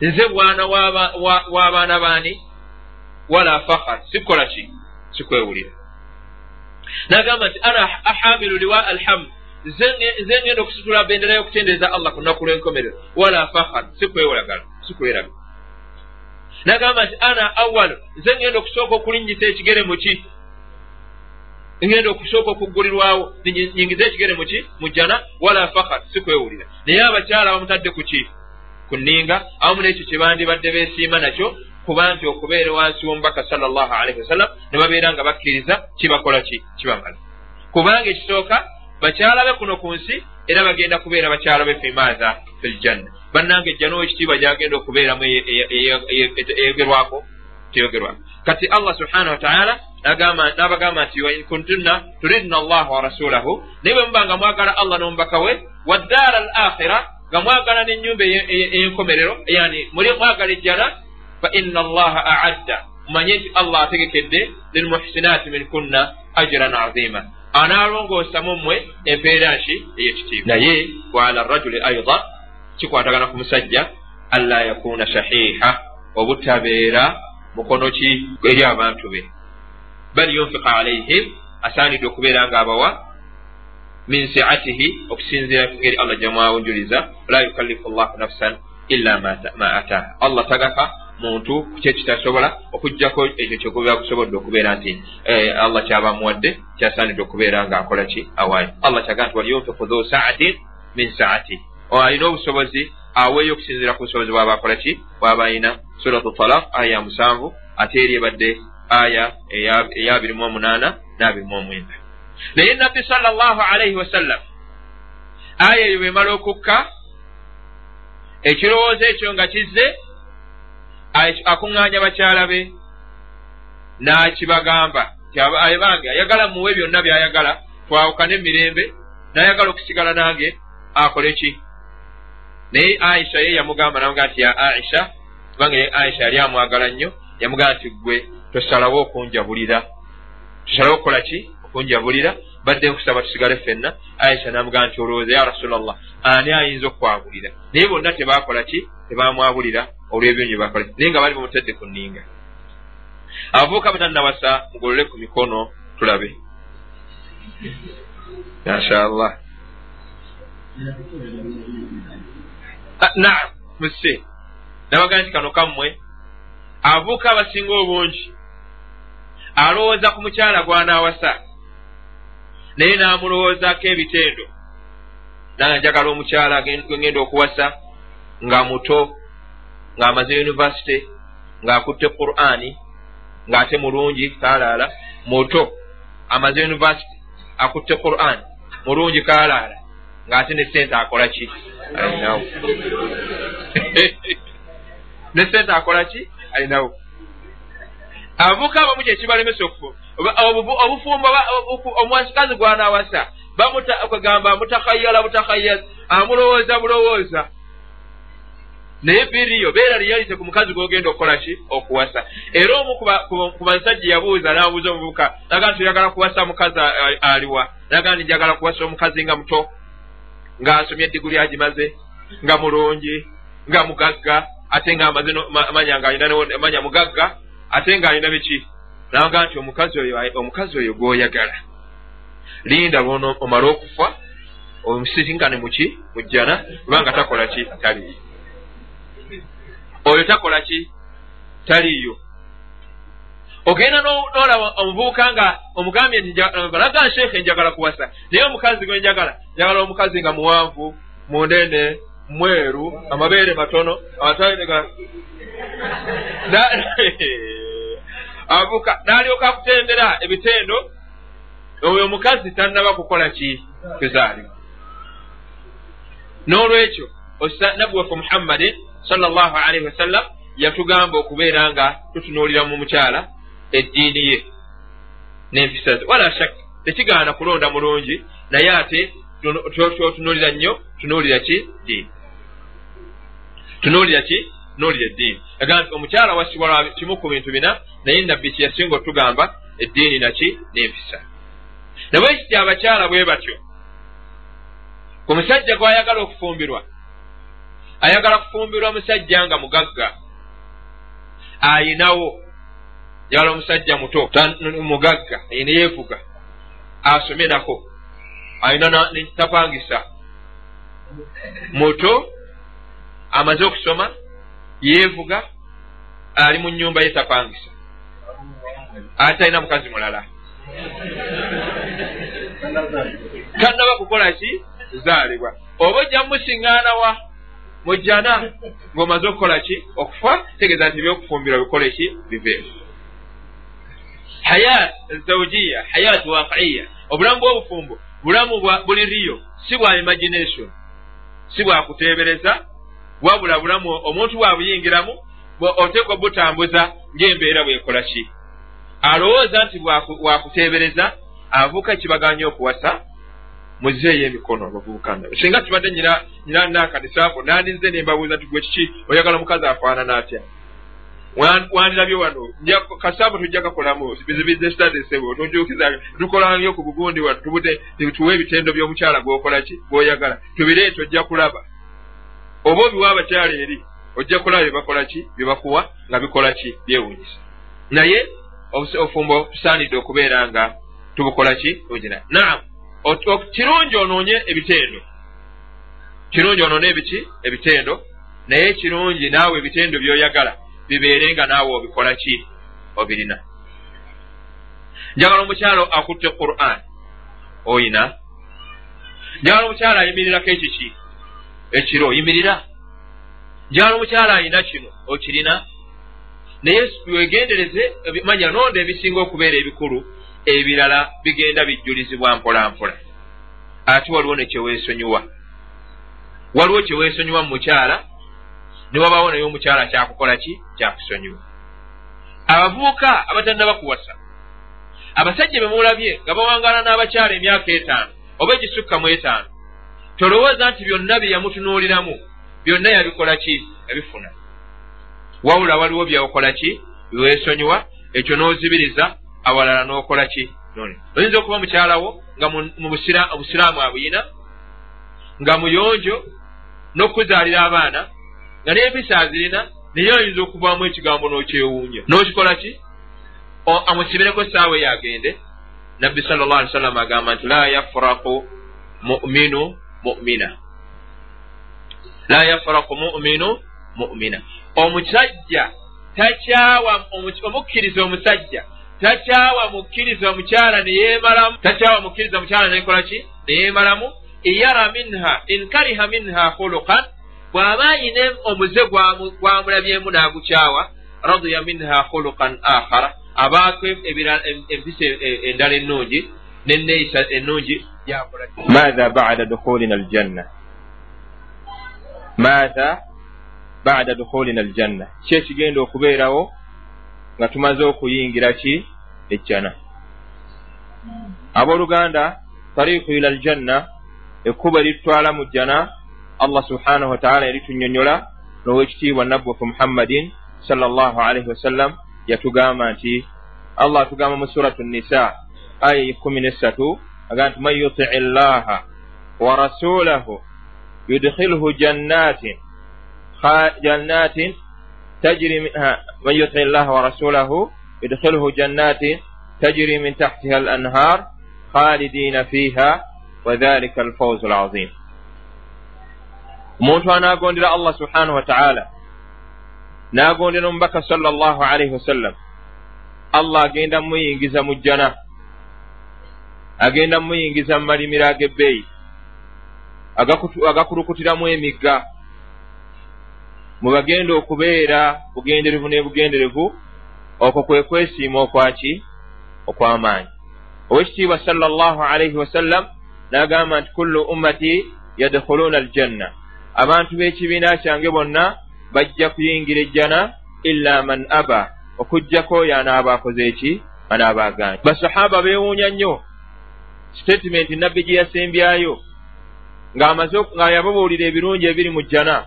Nze bwana w'abaana baani? Wala fakhar sikukola ki sikwewulira nagamba nti ana ahamilu liwa alhamd nze ngenda okusitula bendera y'okutendereza allah ku lunaku lw'enkomerero wala fakhar sikwewulagala sikweraga nagamba nti ana awalu nze ngenda okusooka okulinnyisa ekigere muki ngenda okusooka okuggulirwawo nyingiza ekigere muki mujjana wala fakhar sikwewulira naye abakyala bamutadde ku ki ku nninga awamu n'ekyo kye bandibadde beesiima nakyo kuba nti okubeera wansi w'omubaka sal llah alaihi wasallam ne babeera nga bakkiriza kibakola ki kibamala kubanga ekisooka bakyala be kuno ku nsi era bagenda kubeera bakyala be fimaatha fi ljanna bannanga ejjano ekitiibwa gyagenda okubeeramu eyogerwako teyogerwako. Kati allah subhanahu wataala n'abagamba nti wain kuntunna turidna allah wa rasulahu naye bwe muba nga mwagala allah n'omubaka we waddaara al akhira nga mwagala n'ennyumba ey'enkomerero yani muli mwagala ejjana fa inna allaha aadda. Mumanye nti allah ategekedde lilmuhsinaati minkunna ajiran azima. Anaalongoosamu mmwe empeera nki ey'ekitiibwa naye waala rajuli aida kikwatagana ku musajja anla yakuuna shahiha obutabeera mukono ki eri abantu be. Bal yunfika alaihim asaanidde okubeera ng'abawa min siatihi okusinziira ngeri allah gyamwawunjuliza la yukallifu llahu nafsan illa ma ataaha allah tagaka muntu kyekitasobola okugjako ekyo kyokuba kusobodde okubeera nti eh, allah kyabamuwadde kyasaanidde okubeera ngaakola ki? Awaayo. Allah kyaga nti waliyunfiku dhu saatin min saati. Alina obusobozi aweeyo okusinziira ku busobozi bwaba akola ki? Bwaba ayina suratu talak aya ya musanvu ate eri ebadde aya eya abiri mu omunaana n'abiri mu omwenda. Naye nabbi sal llah alaihi wasallam aya eyo bwemala okukka ekirowoozo ekyo nga kizze akuŋŋaanya bakyala be n'akibagamba bange ayagala muwe byonna by'ayagala twawukane emirembe n'ayagala okusigala nange akole ki? Naye aisha ye yamugamba namugaa nti ya aisha kubanga ye aisha yali amwagala nnyo yamugamba nti gwe tosalawo okunjabulira. Tosalawo okukola ki? Okunjabulira? Badde nkusaba tusigale ffenna. Aisha namugamba nti olowooza ya rasulllah ani ayinza okwabulira naye bonna tebakola ki? Tebamwabulira olw'ebyonyo bakola naye nga bali bamutedde ku nninga. Abavubuka batannawasa mugolole ku mikono tulabe. Mashallah. Ah, naam muse nabagaa nti kano kammwe abavubuka abasinga obungi alowooza ku mukyala gwanaawasa naye n'amulowoozaako ebitendo. Nanga njagala omukyala gwengenda okuwasa nga muto ng'amaze univesity ng'akutte qur'ani ng'ate mulungi kaalaala muto amaze univesity akutte quran mulungi kaalaala ng'ate ne sente akola ki? Alinawo ne sente akola ki? Alinawo abavuka abamu kyekibalemesa obufumbo omwasikazi gwanaawasa bamukagamba mutakhayyala butakhayyaz amulowooza bulowooza naye biriyo beera liyalite ku mukazi gwogenda okukola ki? Okuwasa. Era omu ku basajja yabuuza n'abuuza omuvubuka naga nti oyagala kuwasa mukazi aliwa naga nti njagala kuwasa omukazi nga muto? Ng'asomye eddiguli agimaze? Nga mulungi? Nga mugagga? Ate nga amaze manya ngaalina manya mugagga? Ate ng'alina biki? Naga nti omukazi oyo omukazi oyo gw'oyagala. Linda lwono omale okufa omusirinkane muki mujjana kubanga takola ki? Taliyo oyo takola ki? Taliyo ogenda nolaba omuvubuka nga omugambye nti balaga nsheekhe njagala kuwasa. Naye omukazi gwe njagala njagala omukazi nga muwanvu munene mweru amabeere matono avuka. N'alyoka akutendera ebitendo. Oyo omukazi tannaba kukola ki? Kuzaalibwa n'olwekyo nabbi waffe muhammadin salllah alaihi wasallam yatugamba okubeera nga tutunuulira mu mukyala eddiini ye. N'empisa ze. Wala shak tekigaana kulonda mulungi naye ate kyotunuulira nnyo tunuulira ki? Diini tunuulira ki? Nuulira eddiini. Agamba nti omukyala wasibwa lwa kimu ku bintu bina naye nabbi kyeyasinga otugamba eddiini naki n'empisa. Nabwe kiti abakyala bwe batyo ku musajja gwayagala okufumbirwa ayagala kufumbirwa musajja nga mugagga. Ayinawo yagala omusajja muto mugagga ayina yeevuga. Asome nako. Ayina tapangisa. Muto amaze okusoma yeevuga ali mu nyumba ye tapangisa. Ate alina mukazi mulala. Tannaba kukola ki? Kuzaalibwa oba ojja mumusiŋŋaanawa mujjana ng'omaze okukola ki? Okufa? Tegeeza nti ebyokufumbirwa bikole ki? Biveewo hayat zawjiya hayat waqiya obulamu bw'obufumbo bulamu buli riyo si bwa imagination si bwakuteebereza wabula bulamu omuntu bwabuyingiramu oteekwa butambuza ng'embeera bwekola ki? Alowooza nti wakuteebereza avuuka ekibaganya okuwasa muzeeyo emikono abavubuka singa tubadde nyina nakanisaako nandinze nembabuuza nti gwe kiki? Oyagala omukazi afaanana atya? Wandirabye wano kasaabu tujja kakolamu bizibize stadesebo tujukiza tukolanyo ku bugundi wano tubute tuwe ebitendo by'omukyala gwokola ki gwoyagala tubireeta ojja kulaba. Oba obiwa abakyala eri ojja kulaba byebakola ki byebakuwa nga bikola ki byewunyisa. Naye obufumbo tusaanidde okubeera nga tubukola ki ojina naamu kirungi onoonye ebitendo. Kirungi onoone ebiki? Ebitendo. Naye kirungi naawe ebitendo byoyagala bibeere nga naawe obikola ki? Obirina. Njagala omukyalo akutte quran. Oyina? Njagala omukyalo ayimirirako ekiki ekiro oyimirira njagala omukyalo ayina kino okirina? Naye wegendereze manya nonda ebisinga okubeera ebikulu ebirala bigenda bijjulizibwa mpola mpola ate waliwo nekyeweesonyiwa waliwo kyeweesonyiwa mu mukyala ne wabaawo naye omukyala kyakukola ki? Kyakusonyiwa. Abavubuka abatannaba kuwasa abasajja bemulabye nga bawangala n'abakyala emyaka etaano oba egisukka mu etaano tolowooza nti byonna bye yamutunuuliramu byonna yabikola ki? Yabifuna. Wawula waliwo byakola ki? Biweesonyiwa ekyo n'ozibiriza awalala n'okola ki? Oyinza okuba mukyalawo nga obusiraamu abuyina nga muyonjo n'okuzaalira abaana nga n'empisa azirina naye oyinza okuvaamu ekigambo n'okyewuunya. N'okikola ki? Amusibireko essaawa eyo agende nabbi sal llah ali sallama agamba nti la yafuraku muminu mumina. La yafuraku muminu mumina. Omusajja takyawa omukkiriza omusajja takyawa mukkiriza mukyala neyemalamu takyawa mukkiriza mukyala nekola ki? Neyemalamu yara minha inkariha minha khulukan bw'aba ayina omuze gwamulabyemu n'agukyawa radiya minha khulukan akhara abaako empisa endala ennungi neneeyisa ennungi maatha bada dukhulina aljanna? Maatha bada dukhulina aljanna? Ki ekigenda okubeerawo nga tumaze okuyingira ki? Ejjana. Abooluganda tariiku ila aljanna ekkuba eritutwala mu jjana allah subhanahu wataala eritunyonyola n'owekitiibwa nabbufu muhammadin sal llah alaihi wasallam yatugamba nti allah atugamba mu suratu nisa aya ekumi nessatu aga nti man yutii llaha wa rasulahu yudkhilhu jannatin jannatin tajri man yutii llaha wa rasulahu yudkhilhu jannatin tajri min tahtiha al anhar khalidina fiha wa dhalika alfawzu alazim omuntu anaagondera allah subhanahu wataala n'agondera omubaka sal llah alaihi wasallam allah agenda mumuyingiza mu jjana agenda mumuyingiza mu malimiro ag'ebbeeyi agakulukutiramu emigga mwe bagenda okubeera bugenderevu n'ebugenderevu okwo kwe kwesiima okwaki okw'amaanyi owekitiibwa sala llahu alaihi wasallam n'agamba nti kullu ummati yadkhuluuna aljanna. Abantu b'ekibiina kyange bonna bajja kuyingira ejjana illa man aba. Okugjako oyo anaaba akoze eki? Anaaba aganye basahaba beewuunya nnyo. Statement nabbi gye yasembyayo ng'amaze nga yababuulira ebirungi ebiri mu jjana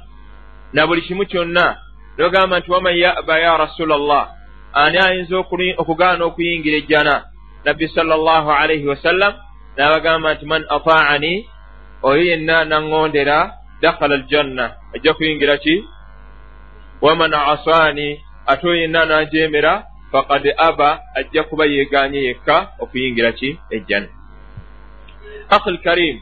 na buli kimu kyonna. Nogamba nti waman yaba ya rasula llah ani ayinza okugaana okuyingira ejjana? Nabbi sala llahu alaihi wasallam n'abagamba nti man ataani oyo yenna naŋŋondera dakhala aljanna. Ajja kuyingira ki? Waman asaani ate oyo yenna nanjeemera fakad aba ajja kuba yeeganye yekka okuyingira ki? Ejjana. Akhi lkarim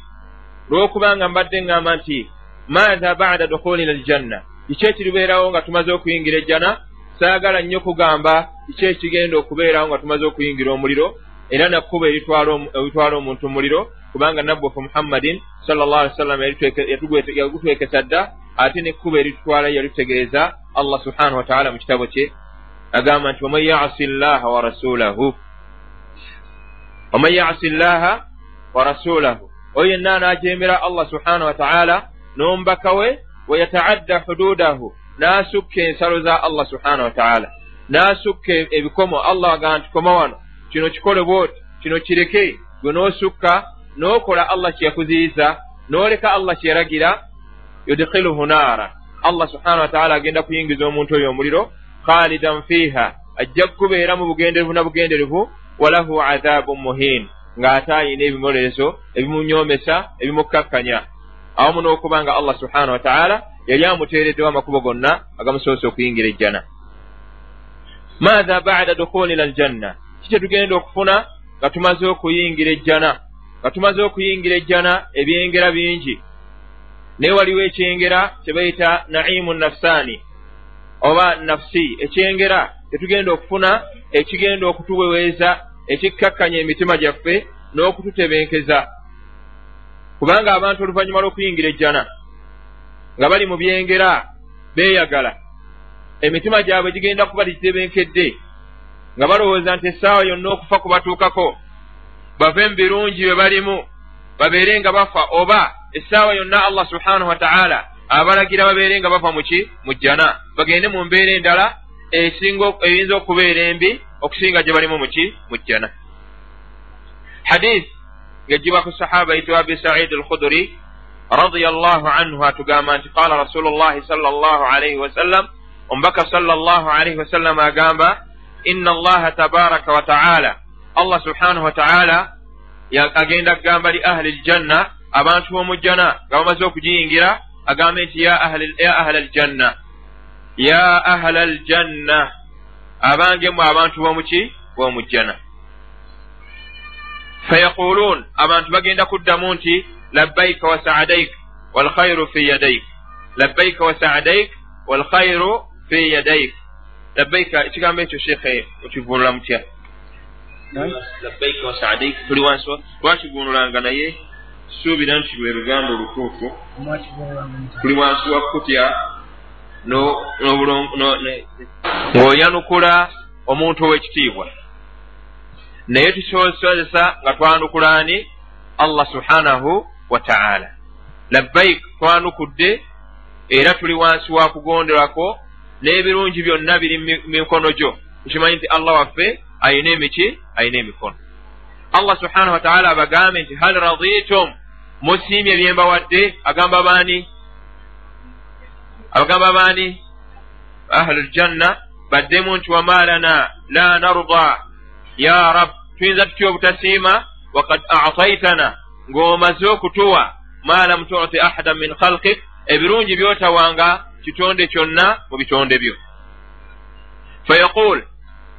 lwokubanga mbadde ŋŋamba nti maatha bada dukhulina aljanna kiki ekiribeerawo nga tumaze okuyingira ejjana saagala nnyo kugamba kiki ekigenda okubeerawo nga tumaze okuyingira omuliro era nakkuba eritwala omuntu muliro kubanga nabbufu muhammadin salllah ali sallam yagutwekesa dda ate nekkuba eritutwala yalitutegeeza allah subhanahu wataala mu kitabo kye. Agamba nti waman yasi llaha wa rasulahu waman yasi llaha wa rasulahu oyo yenna anajemera allah subhanahu wataala n'omubaka we wayataadda hududahu n'asukka ensalo za allah subhanahu wataala n'asukka ebikomo allah agamba nti koma wano kino kikole bwoti kino kireke. Gwe n'osukka n'okola allah kyeyakuziyiza n'oleka allah kyeyaragira yudkhiluhu naara. Allah subhanahu wataala agenda kuyingiza omuntu oyo omuliro khalidan fiiha ajja kukubeera mu bugenderevu na bugenderevu walahu adhabu muhin ng'ate ayina ebimolerezo ebimunyomesa ebimukkakkanya awamu n'okuba nga allah subhanahu wataala yali amuteereddewo amakubo gonna agamusoose okuyingira ejjana. Maatha bada dukhulina aljanna? Kikyetugenda okufuna nga tumaze okuyingira ejjana? Nga tumaze okuyingira ejjana ebyengera bingi? Naye waliwo ekyengera kye bayita naimu nafsaani oba nafusi ekyengera tetugenda okufuna ekigenda okutuweweeza ekikkakkanya emitima gyaffe n'okututebenkeza kubanga abantu oluvannyuma lw'okuyingira ejjana nga bali mu byengera beeyagala emitima gyabwe gigenda kuba gitebenkedde nga balowooza nti essaawa yonna okufa kubatuukako bave mu birungi bye balimu babeere nga bafa oba essaawa yonna allah subhanahu wataala abalagira babeere nga bava muki mu jjana. Bagende mu mbeera endala eyinza okubeera embi okusinga gye balimu muki mu jjana. Hadith ngejibwa ku sahaba yitibwa abi said alkhuduri radia allahu anhu atugamba nti qala rasulu llahi sal llah alaihi wasallam omubaka sal llah alaihi wasallam agamba inna allaha tabaraka wataala allah subhanahu wataala agenda kugamba li ahli ljanna abantu b'omujjana nga bamaze okugiyingira agambe nti ya ahla aljanna ya ahla aljanna abange mu abantu b'omuki b'omujjana fayaquluun abantu bagenda kuddamu nti labbaika wa saadaik walkhairu fi yadaik labbaika wa saadaik walkhairu fi yadaik labbaika ekigambo ekyo sheekhe okivunula mutya? Labbaika wasadaik tuli wansi twakivunulanga naye suubira nti lwe luganda olutuufu tuli wansi wa kutya ng'oyanukula omuntu ow'ekitiibwa naye tukisobozesa nga twanukulaani allah subhanahu wa taala. Labbaik twanukudde era tuli wansi wa kugonderako n'ebirungi byonna biri mu mikono gyo. Tukimanyi nti allah waffe ayina emiki ayina emikono. Allah subhanahu wataala abagambe nti hal raditum? Musiimye byembawadde agamba baani? Abagamba baani? Ahlu ljanna baddemu nti wamalana la narda ya rab tuyinza tutya obutasiima wakad ataitana ng'omaze okutuwa ma lam tuti ahadan min khalkik ebirungi byotawanga kitonde kyonna mu bitonde byo fayaqul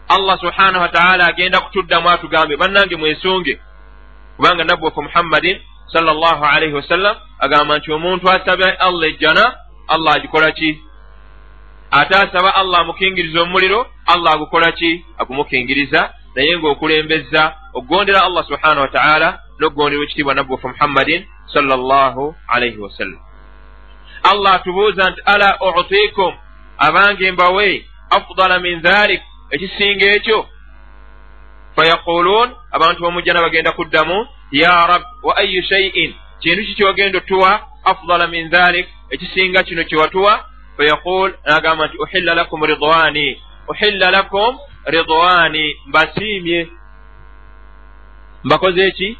allah subhanahu wataala agenda kutuddamu atugambe bannange mwesunge kubanga nabbi wafe muhammadin salllahu alaihi wasallam agamba nti omuntu asaba allah ejjana allah agikola ki? Ate asaba allah amukingiriza omuliro allah agukola ki? Agumukingiriza naye ng'okulembeza okugondera allah subhanahu wataala n'okugondera ekitiibwa nabbi wafe muhammadin salllahu alaihi wasallam allah atubuuza nti ala utikum abange mbawe afdala min dhalik ekisinga ekyo? Fayaquluun abantu bamujjana bagenda kuddamu ya rab wa ayu shaiin kintu ki kyogenda otuwa afdala min dhalik ekisinga kino kyewatuwa fayaqul nagamba nti uhilla lakum ridwani uhilla lakum ridwani mbasiimye mbakoze eki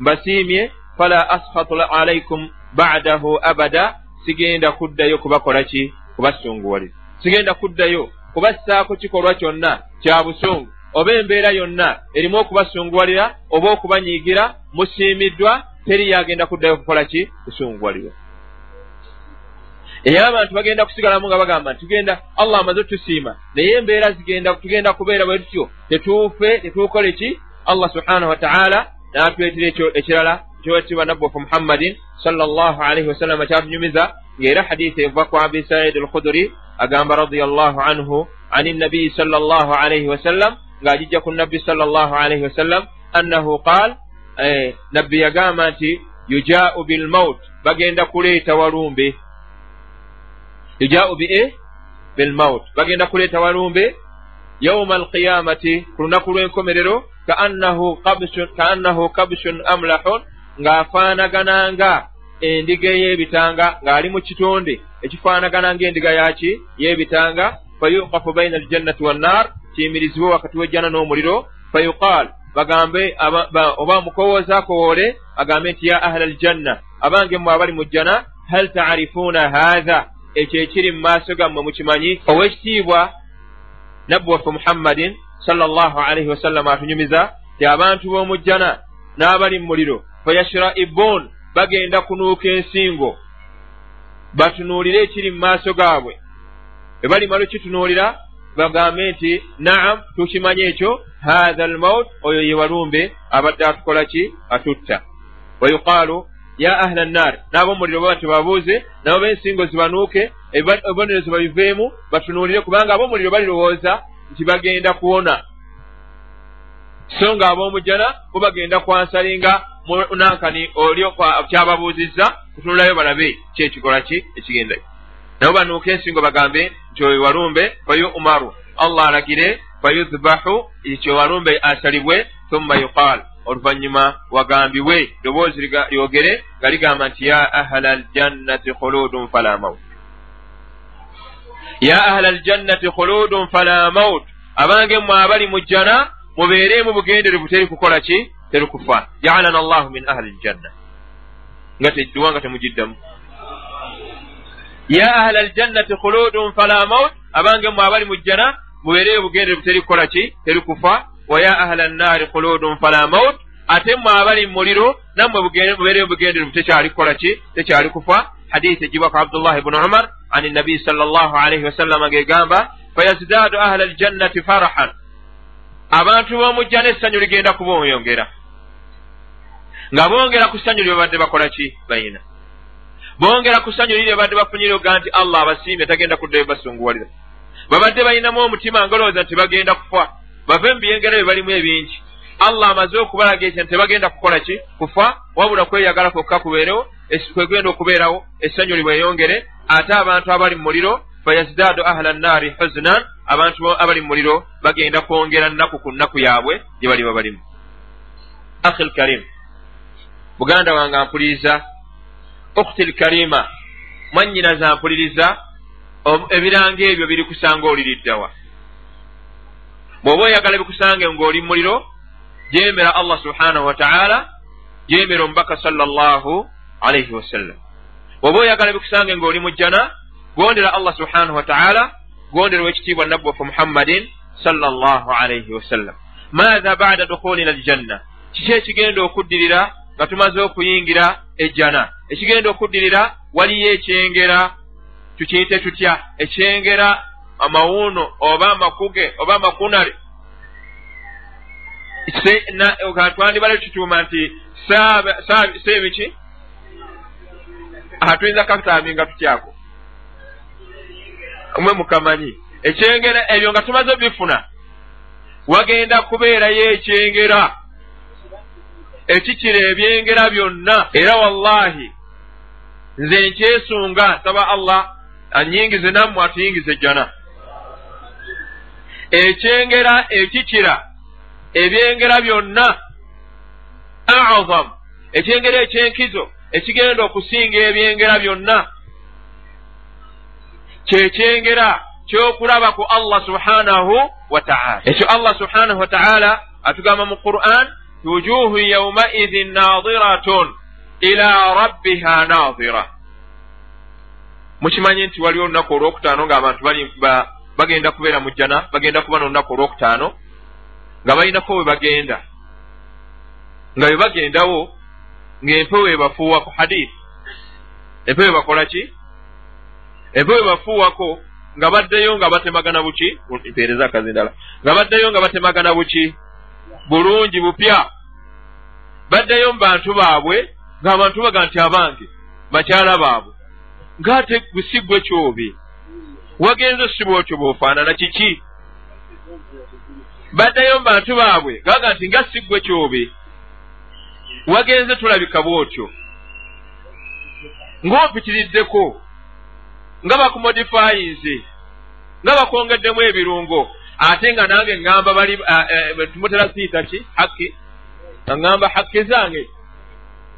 mbasiimye fala ashatu alaikum badahu abada. Sigenda kuddayo kubakola ki? Kubasunguwaliza sigenda kuddayo kubassaako kikolwa kyonna kya busungu. Oba embeera yonna erimu okubasunguwalira oba okubanyiigira musiimiddwa teri yagenda kuddayo kukola ki? Kusunguwalirwa era abantu bagenda kusigalamu nga bagamba nti tugenda allah amaze otusiima. Naye embeera zigenda tugenda kubeera bwe tutyo. Tetuufe tetukole ki allah subhanahu wataala natwetera ekyo ekirala kyowatibwa nabbi wafe muhammadin salllah alaihi wasallama kyatunyumiza ngaera hadisi eva ku abi said alkhuduri agamba radiallahu anhu ani nabiyi sall llah alaihi wasallam ng'agijja ku nabbi sall llah alaihi wasallam annahu qaal eh, nabbi yagamba nti yujaau bilmaut bagenda kuleeta walumbe yujaau bie bilmaut bagenda kuleeta walumbe yauma alqiyamati ku lunaku lw'enkomerero kaannahu kabshun amlahun ng'afaanagananga endiga ey'ebitanga ng'ali mu kitonde. Ekifaanagana ng'endiga yaki y'ebitanga. Fayuqafu baina aljannati wannar kiyimirizibwe wakati w'ejjana n'omuliro. Fayuqaal bagambe oba mukowooza akowoole agambe nti ya ahla aljanna abange mmwe abali mu jjana hal taarifuuna haatha ekyo ekiri mu maaso gammwe mukimanyi ow'ekitiibwa nabbi waffe muhammadin sallallahu alaihi wasallama atunyumiza ti abantu b'omu jjana n'abali mu muliro fayashraibun bagenda kunuuka ensingo. Batunuulire ekiri mu maaso gaabwe. Bwe balimala okitunuulira bagambe nti naam tukimanye ekyo hatha almaut oyo ye walumbe abadde atukola ki? Atutta. Wayuqaalu ya ahla annaar n'ab'omuliro baba tebabuuze nabo b'ensingo zibanuuke ebibonerezo babiveemu batunuulire kubanga ab'omuliro balirowooza nti bagenda kuwona. So nga ab'omujjana bo bagenda kwansalinga munankani oli kyababuuzizza kutunulayo balabe kyekikola ki ekigenda. Nabo banuuka ensingo bagambe nti oyo walumbe fayumaru allah alagire fayudhbahu ekyo walumbe asalibwe thumma yuqal oluvanyuma wagambibwe ddoboozi lyogere nga ligamba nti ya ahla aljannati khuludun fala maut ya ahla aljannati khuludun fala maut abange mmwe abali mu jjana mubeeremu bugenderevu teri kukola ki? Terukufa. Jaalana allahu min ahli ljanna nga teduwa nga temugiddamu ya ahla aljannati khuludun fala maut abange mwe abali mujjana mubeereyo bugendere buteri kukola ki? Terikufa wa ya ahla annaari khuludun fala maut ate mwe abali muliro nammwe mubeereyo bugendere butekyali kukola ki tekyali kufa. Hadisi egibwa ku abdullahi bnu umar an nabiyi sal llah alaihi wasallama ngegamba fayazdaadu ahla aljannati farahan. Abantu b'omujjana essanyu ligenda kubonyongera. Nga bongera ku ssanyu lye babadde bakola ki? Bayina. Bongera ku ssanyu liri babadde bafunyire oga nti allah abasiimye tagenda kuddayo basunguwalira babadde balinamu omutima ngolowooza nti bagenda kufa bave mu byengera bye balimu ebingi. Allah amaze okubalaga ekyo tebagenda kukola ki? Kufa wabula kweyagala kwokka kubeerewo kwegenda okubeerawo essanyu libweyongere ate abantu abali mu muliro fayazdaadu ahla nnaari huzinan abantu abali mu muliro bagenda kwongera nnaku ku nnaku yaabwe gye baliba balimu. Akhi lkarim buganda wange ampuliriza okti lkarima mwannyinaza ampuliriza ebiranga ebyo biri kusanga oliriddawa bw'oba oyagala bikusange ng'oli muliro jemera allah subhanahu wataala jemera omubaka sallallahu alaihi wasallam bw'oba oyagala bikusange ng'oli mujjana gondera allah subhanahu wataala gondera owekitiibwa nabbi waffe muhammadin sallallahu alaihi wasallam maatha bada dukhulina aljanna? Kiki ekigenda okuddirira nga tumaze okuyingira ejjana? Ekigenda okuddirira waliyo ekyengera tukiyite tutya? Ekyengera amawuuno oba amakuge oba amakunale. Twandibale tutuuma nti seebiki? Tuyinza kakutaminga tutyako mwe mukamanyi. Ekyengera ebyo nga tumaze bifuna wagenda kubeerayo ekyengera. Ekikira ebyengera byonna. Era wallahi nze nkyesunga nsaba allah anyingize nammwe atuyingize jjana ekyengera ekikira ebyengera byonna azam ekyengera ekyenkizo ekigenda okusinga ebyengera byonna. Kyekyengera kyokulaba ku allah subhanahu wataala ekyo allah subhanahu wataala atugamba mu quran wujuhu yaumaidhin nadiratun ila rabbiha nadira mukimanyi nti waliwo olunaku olwokutaano ngaabantu bagenda kubeera mu jjana bagenda kuba nolunaku olwokutaano nga balinako we bagenda. Nga bwe bagendawo ng'empewo ebafuuwako hadith empewo ebakola ki? Empewo ebafuuwako nga baddeyo nga batemagana buki? Mpeereza akazindala nga baddeyo nga batemagana buki? Bulungi bupya. Baddeyo mu bantu baabwe ng'abantu baga nti abange bakyala baabwe. Ng'ate gusigwe kyobe wagenze sibwa otyo bw'ofaanana kiki? Baddayo mu bantu baabwe gaga nti nga siggwe kyobe. Wagenze tulabika bw'otyo. Ng'ompitiriddeko nga bakumodifayinze nga bakwongeddemu ebirungo ate nga nange ŋŋamba bali tumutera siita ki? Hakki nga ŋŋamba hakki zange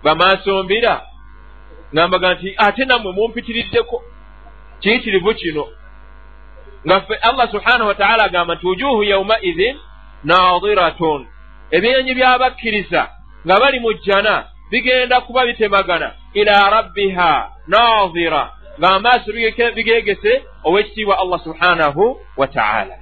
bamaasombira. Ŋambaga nti ate nammwe mumpitiriddeko. Kiyitirivu kino nga ffe allah subhanahu wataala agamba nti wujuhu yaumaidhin nadiratun ebyenyi byabakkiriza nga bali mu jjana bigenda kuba bitemagana. Ila rabbiha nadira ng'amaaso bigegese ow'ekitiibwa allah subhanahu wataala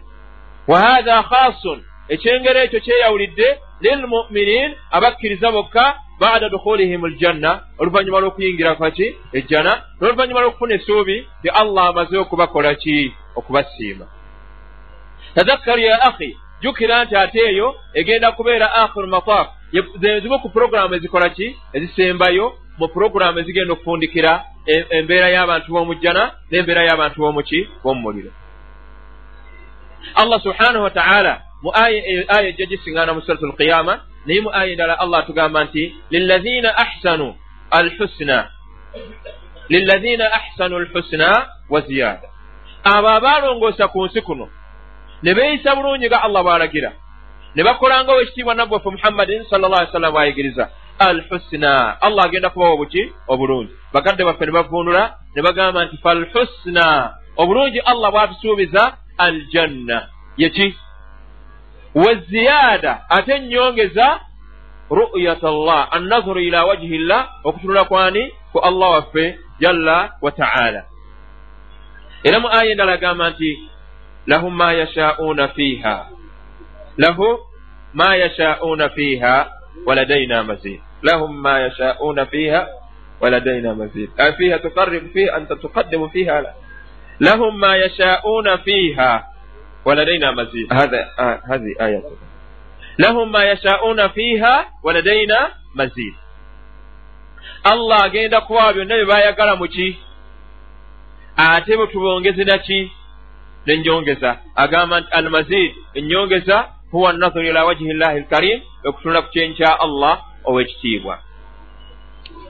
wa hatha khasun ekyengero ekyo kyeyawulidde lilmuminin abakkiriza bokka bada dukhulihim aljanna oluvannyuma lw'okuyingira kaki ejjana. N'oluvannyuma lw'okufuna essuubi ti allah amaze okubakola ki okubasiima. Tadakkaru ya akhi jjukira nti ate eyo egenda kubeera akhiru mataf zimu ku puroguramu ezikola ki? Ezisembayo mu puroguramu ezigenda okufundikira embeera y'abantu b'omujjana n'embeera y'abantu b'omuki b'omumuliro allah subhanahu wataala mu aya ejja gisiŋŋaana mu suratu alqiyama naye mu aya endala allah atugamba nti lilazina ahsanu alhusna lilazina ahsanu alhusna wa ziyada abo abaalongoosa ku nsi kuno ne beeyisa bulungi nga allah bw'alagira. Ne bakolanga owekitiibwa nabbi waffe muhammadin sal llah ali sallam bwayigiriza alhusna. Allah agenda kubawa obuki? Obulungi. Bakadde baffe ne bavundula ne bagamba nti falhusna. Obulungi allah bwatusuubiza aljanna. Yeki waziyada ate ennyongeza ru'yat llah annazuru ila wajhi llah okutunula kwani? Ku allah waffe jalla wa taala era mu aya endala agamba nti lahum ma yashauuna fiiha. Lahu ma yashauuna fiiha waladaina mazid lahum ma yashauuna fiiha waladaina mazid fiiha tuqaribu fiiha anta tuqaddimu fiiha lahum ma yashauuna fiiha waladaina mazid hadhi ayatu lahum ma yashauuna fiiha waladaina mazid allah agenda kubawa byonna bye bayagala muki ate bwe tubongeze naki nenjongeza agamba nti almazid ennyongeza huwa nazuru ila wajhi llahi lkarim okutunula ku kyenyi kya allah ow'ekitiibwa.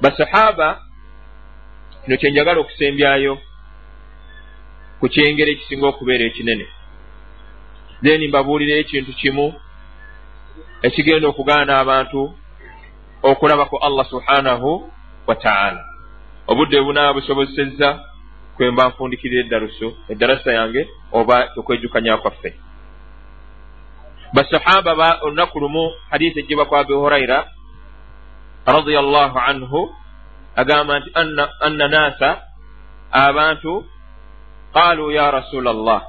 Basahaba kino kyenjagala okusembyayo ku kyengero ekisinga okubeera ekinene. Then mbabuulira ekintu kimu ekigenda okugaana abantu okulabako allah subhanahu wataala obudde bunaaba busobozesezza kwemba nfundikirira eddaluso eddarasa yange oba okwejukanya kwaffe. Basahaba ba olunaku lumu hadisi ejjibwa kwa abi huraira radiallahu anhu agamba nti anna naasa abantu qaalu ya rasula allah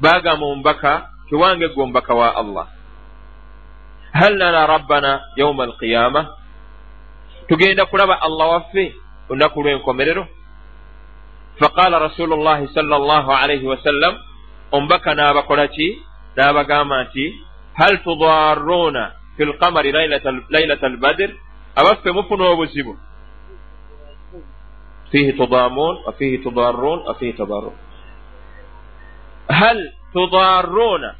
bagamba omubaka kiwange gwe omubaka wa allah. Hal nara rabbana yauma alqiyama tugenda kulaba allah waffe olunaku lw'enkomerero faqala rasulu llahi sala allahu alaihi wasallam omubaka n'abakola ki n'abagamba nti hal tudaruuna fi lqamari lailata albadir abaffe mufuna obuzibu fihi tudamun wafihi tudarun wafihi tudarun hal tudaruuna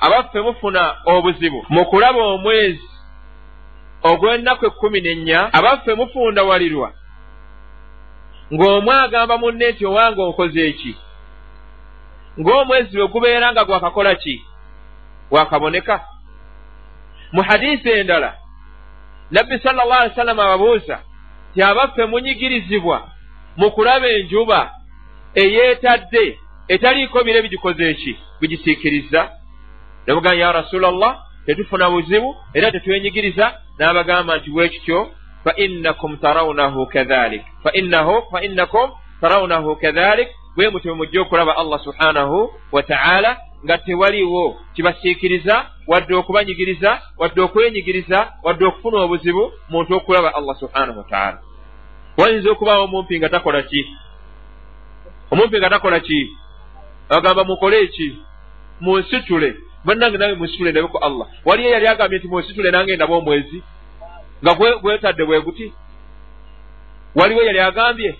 abaffe mufuna obuzibu mu kulaba omwezi ogw'ennaku ekkumi n'ennya abaffe mufundawalirwa ng'omwe agamba munne nti owange onkoze eki ng'omwezi bwe gubeera nga gwakakola ki? Gwakaboneka mu hadiisi endala nabbi sala llah ali sallama ababuuza ti abaffe munyigirizibwa mu kulaba enjuba eyeetadde etaliiko bire bigikoze eki bigisiikiriza? Nebugamba ya rasula llah tetufuna buzibu era tetwenyigiriza n'abagamba nti bwe kityo fainakum tarawunahu kadhalik fainakum tarawunahu kadhalik bwe mutyo mujja okulaba allah subhanahu wataala nga tewaliwo kibasiikiriza wadde okubanyigiriza wadde okwenyigiriza wadde okufuna obuzibu muntu okulaba allah subhanahu wataala wayinza okubaawo omumpi nga takola ki omumpi nga takola ki agamba mukole eki munsitule bannange nange munsitule ndabeko allah waliyo yali agambye nti munsitule nange ndaba omwezi nga gwetadde bwe guti waliwo yali agambye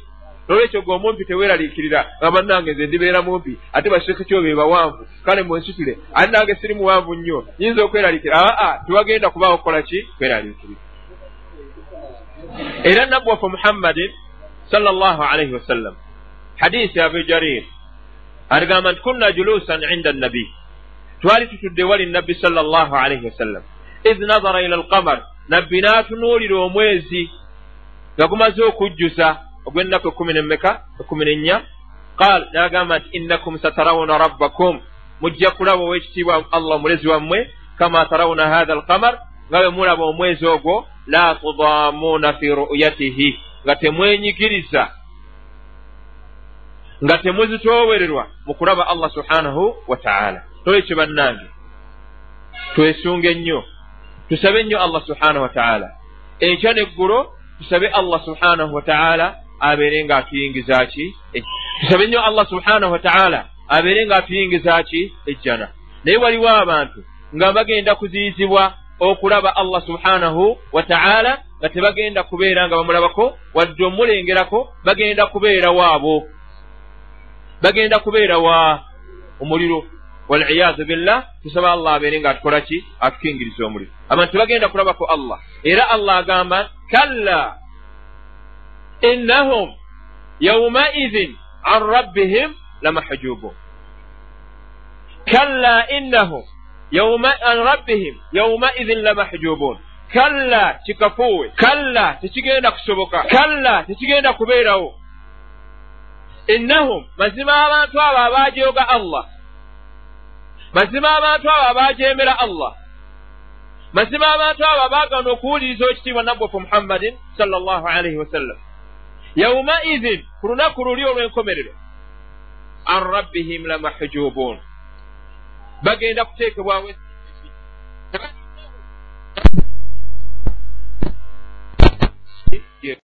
nolwekyo gwe omumpi teweeraliikirira nga bannange nze ndibeera mumpi ate basheeke kyo be bawanvu kale munsitule ate nange siri muwanvu nnyo? Nyinza okweraliikira? Aa tewagenda kubaawo kukola ki? Kweraliikirira era nabbu waffe muhammadin sala llahu alaihi wasallam hadisi abu jarir agamba nti kunna julusan inda nabi twali tutudde wali nabbi sala llahu alaihi wasallam id nazara ila alqamar nabbi n'atunuulira omwezi nga gumaze okujjusa ogw'ennaku ekumi nemmeka ekumi nennya. Qaal n'agamba nti innakum satarawuna rabbakum. Mujja kulaba ow'ekitiibwa allah omulezi wammwe kama tarawuna hatha alqamar nga bwe mulaba omwezi ogwo la tudaamuuna fi ru'yatihi nga temwenyigiriza nga temuzitoowererwa mu kulaba allah subhanahu wa taala. Tolekyo bannange twesunga ennyo tusabe ennyo allah subhanahu wataala enkya neggulo tusabe allah subhanahu wataala abeere nga atuyingiza ki tusabe nnyo allah subhanahu wataala abeere nga atuyingiza ki ejjana. Naye waliwo abantu nga bagenda kuziyizibwa okulaba allah subhanahu wataala nga tebagenda kubeera nga bamulabako wadde omulengerako bagenda kubeera waabo. Bagenda kubeera wa omuliro waliyaazu billah tusaba allah abeere nga atukola ki? Atukingiriza omuliro abantu tebagenda kulabako allah. Era allah agamba kalla innahum yaumaidhin an rabbihim lamahjubun. Kalla innahum an rabbihim yaumaidhin lamahjubun. Kalla kikafuwe. Kalla tekigenda kusoboka. Kalla tekigenda kubeerawo. Innahum mazima abantu abo abajooga allah mazima abantu abo abajeemera allah. Mazima abantu abo abaagaana okuwuliriza ekitiibwa nabbafe muhammadin salllah alaihi wasallam. Yaumaidhin ku lunaku luli olw'enkomerero an rabbihim lamahujubuun bagenda kuteekebwawo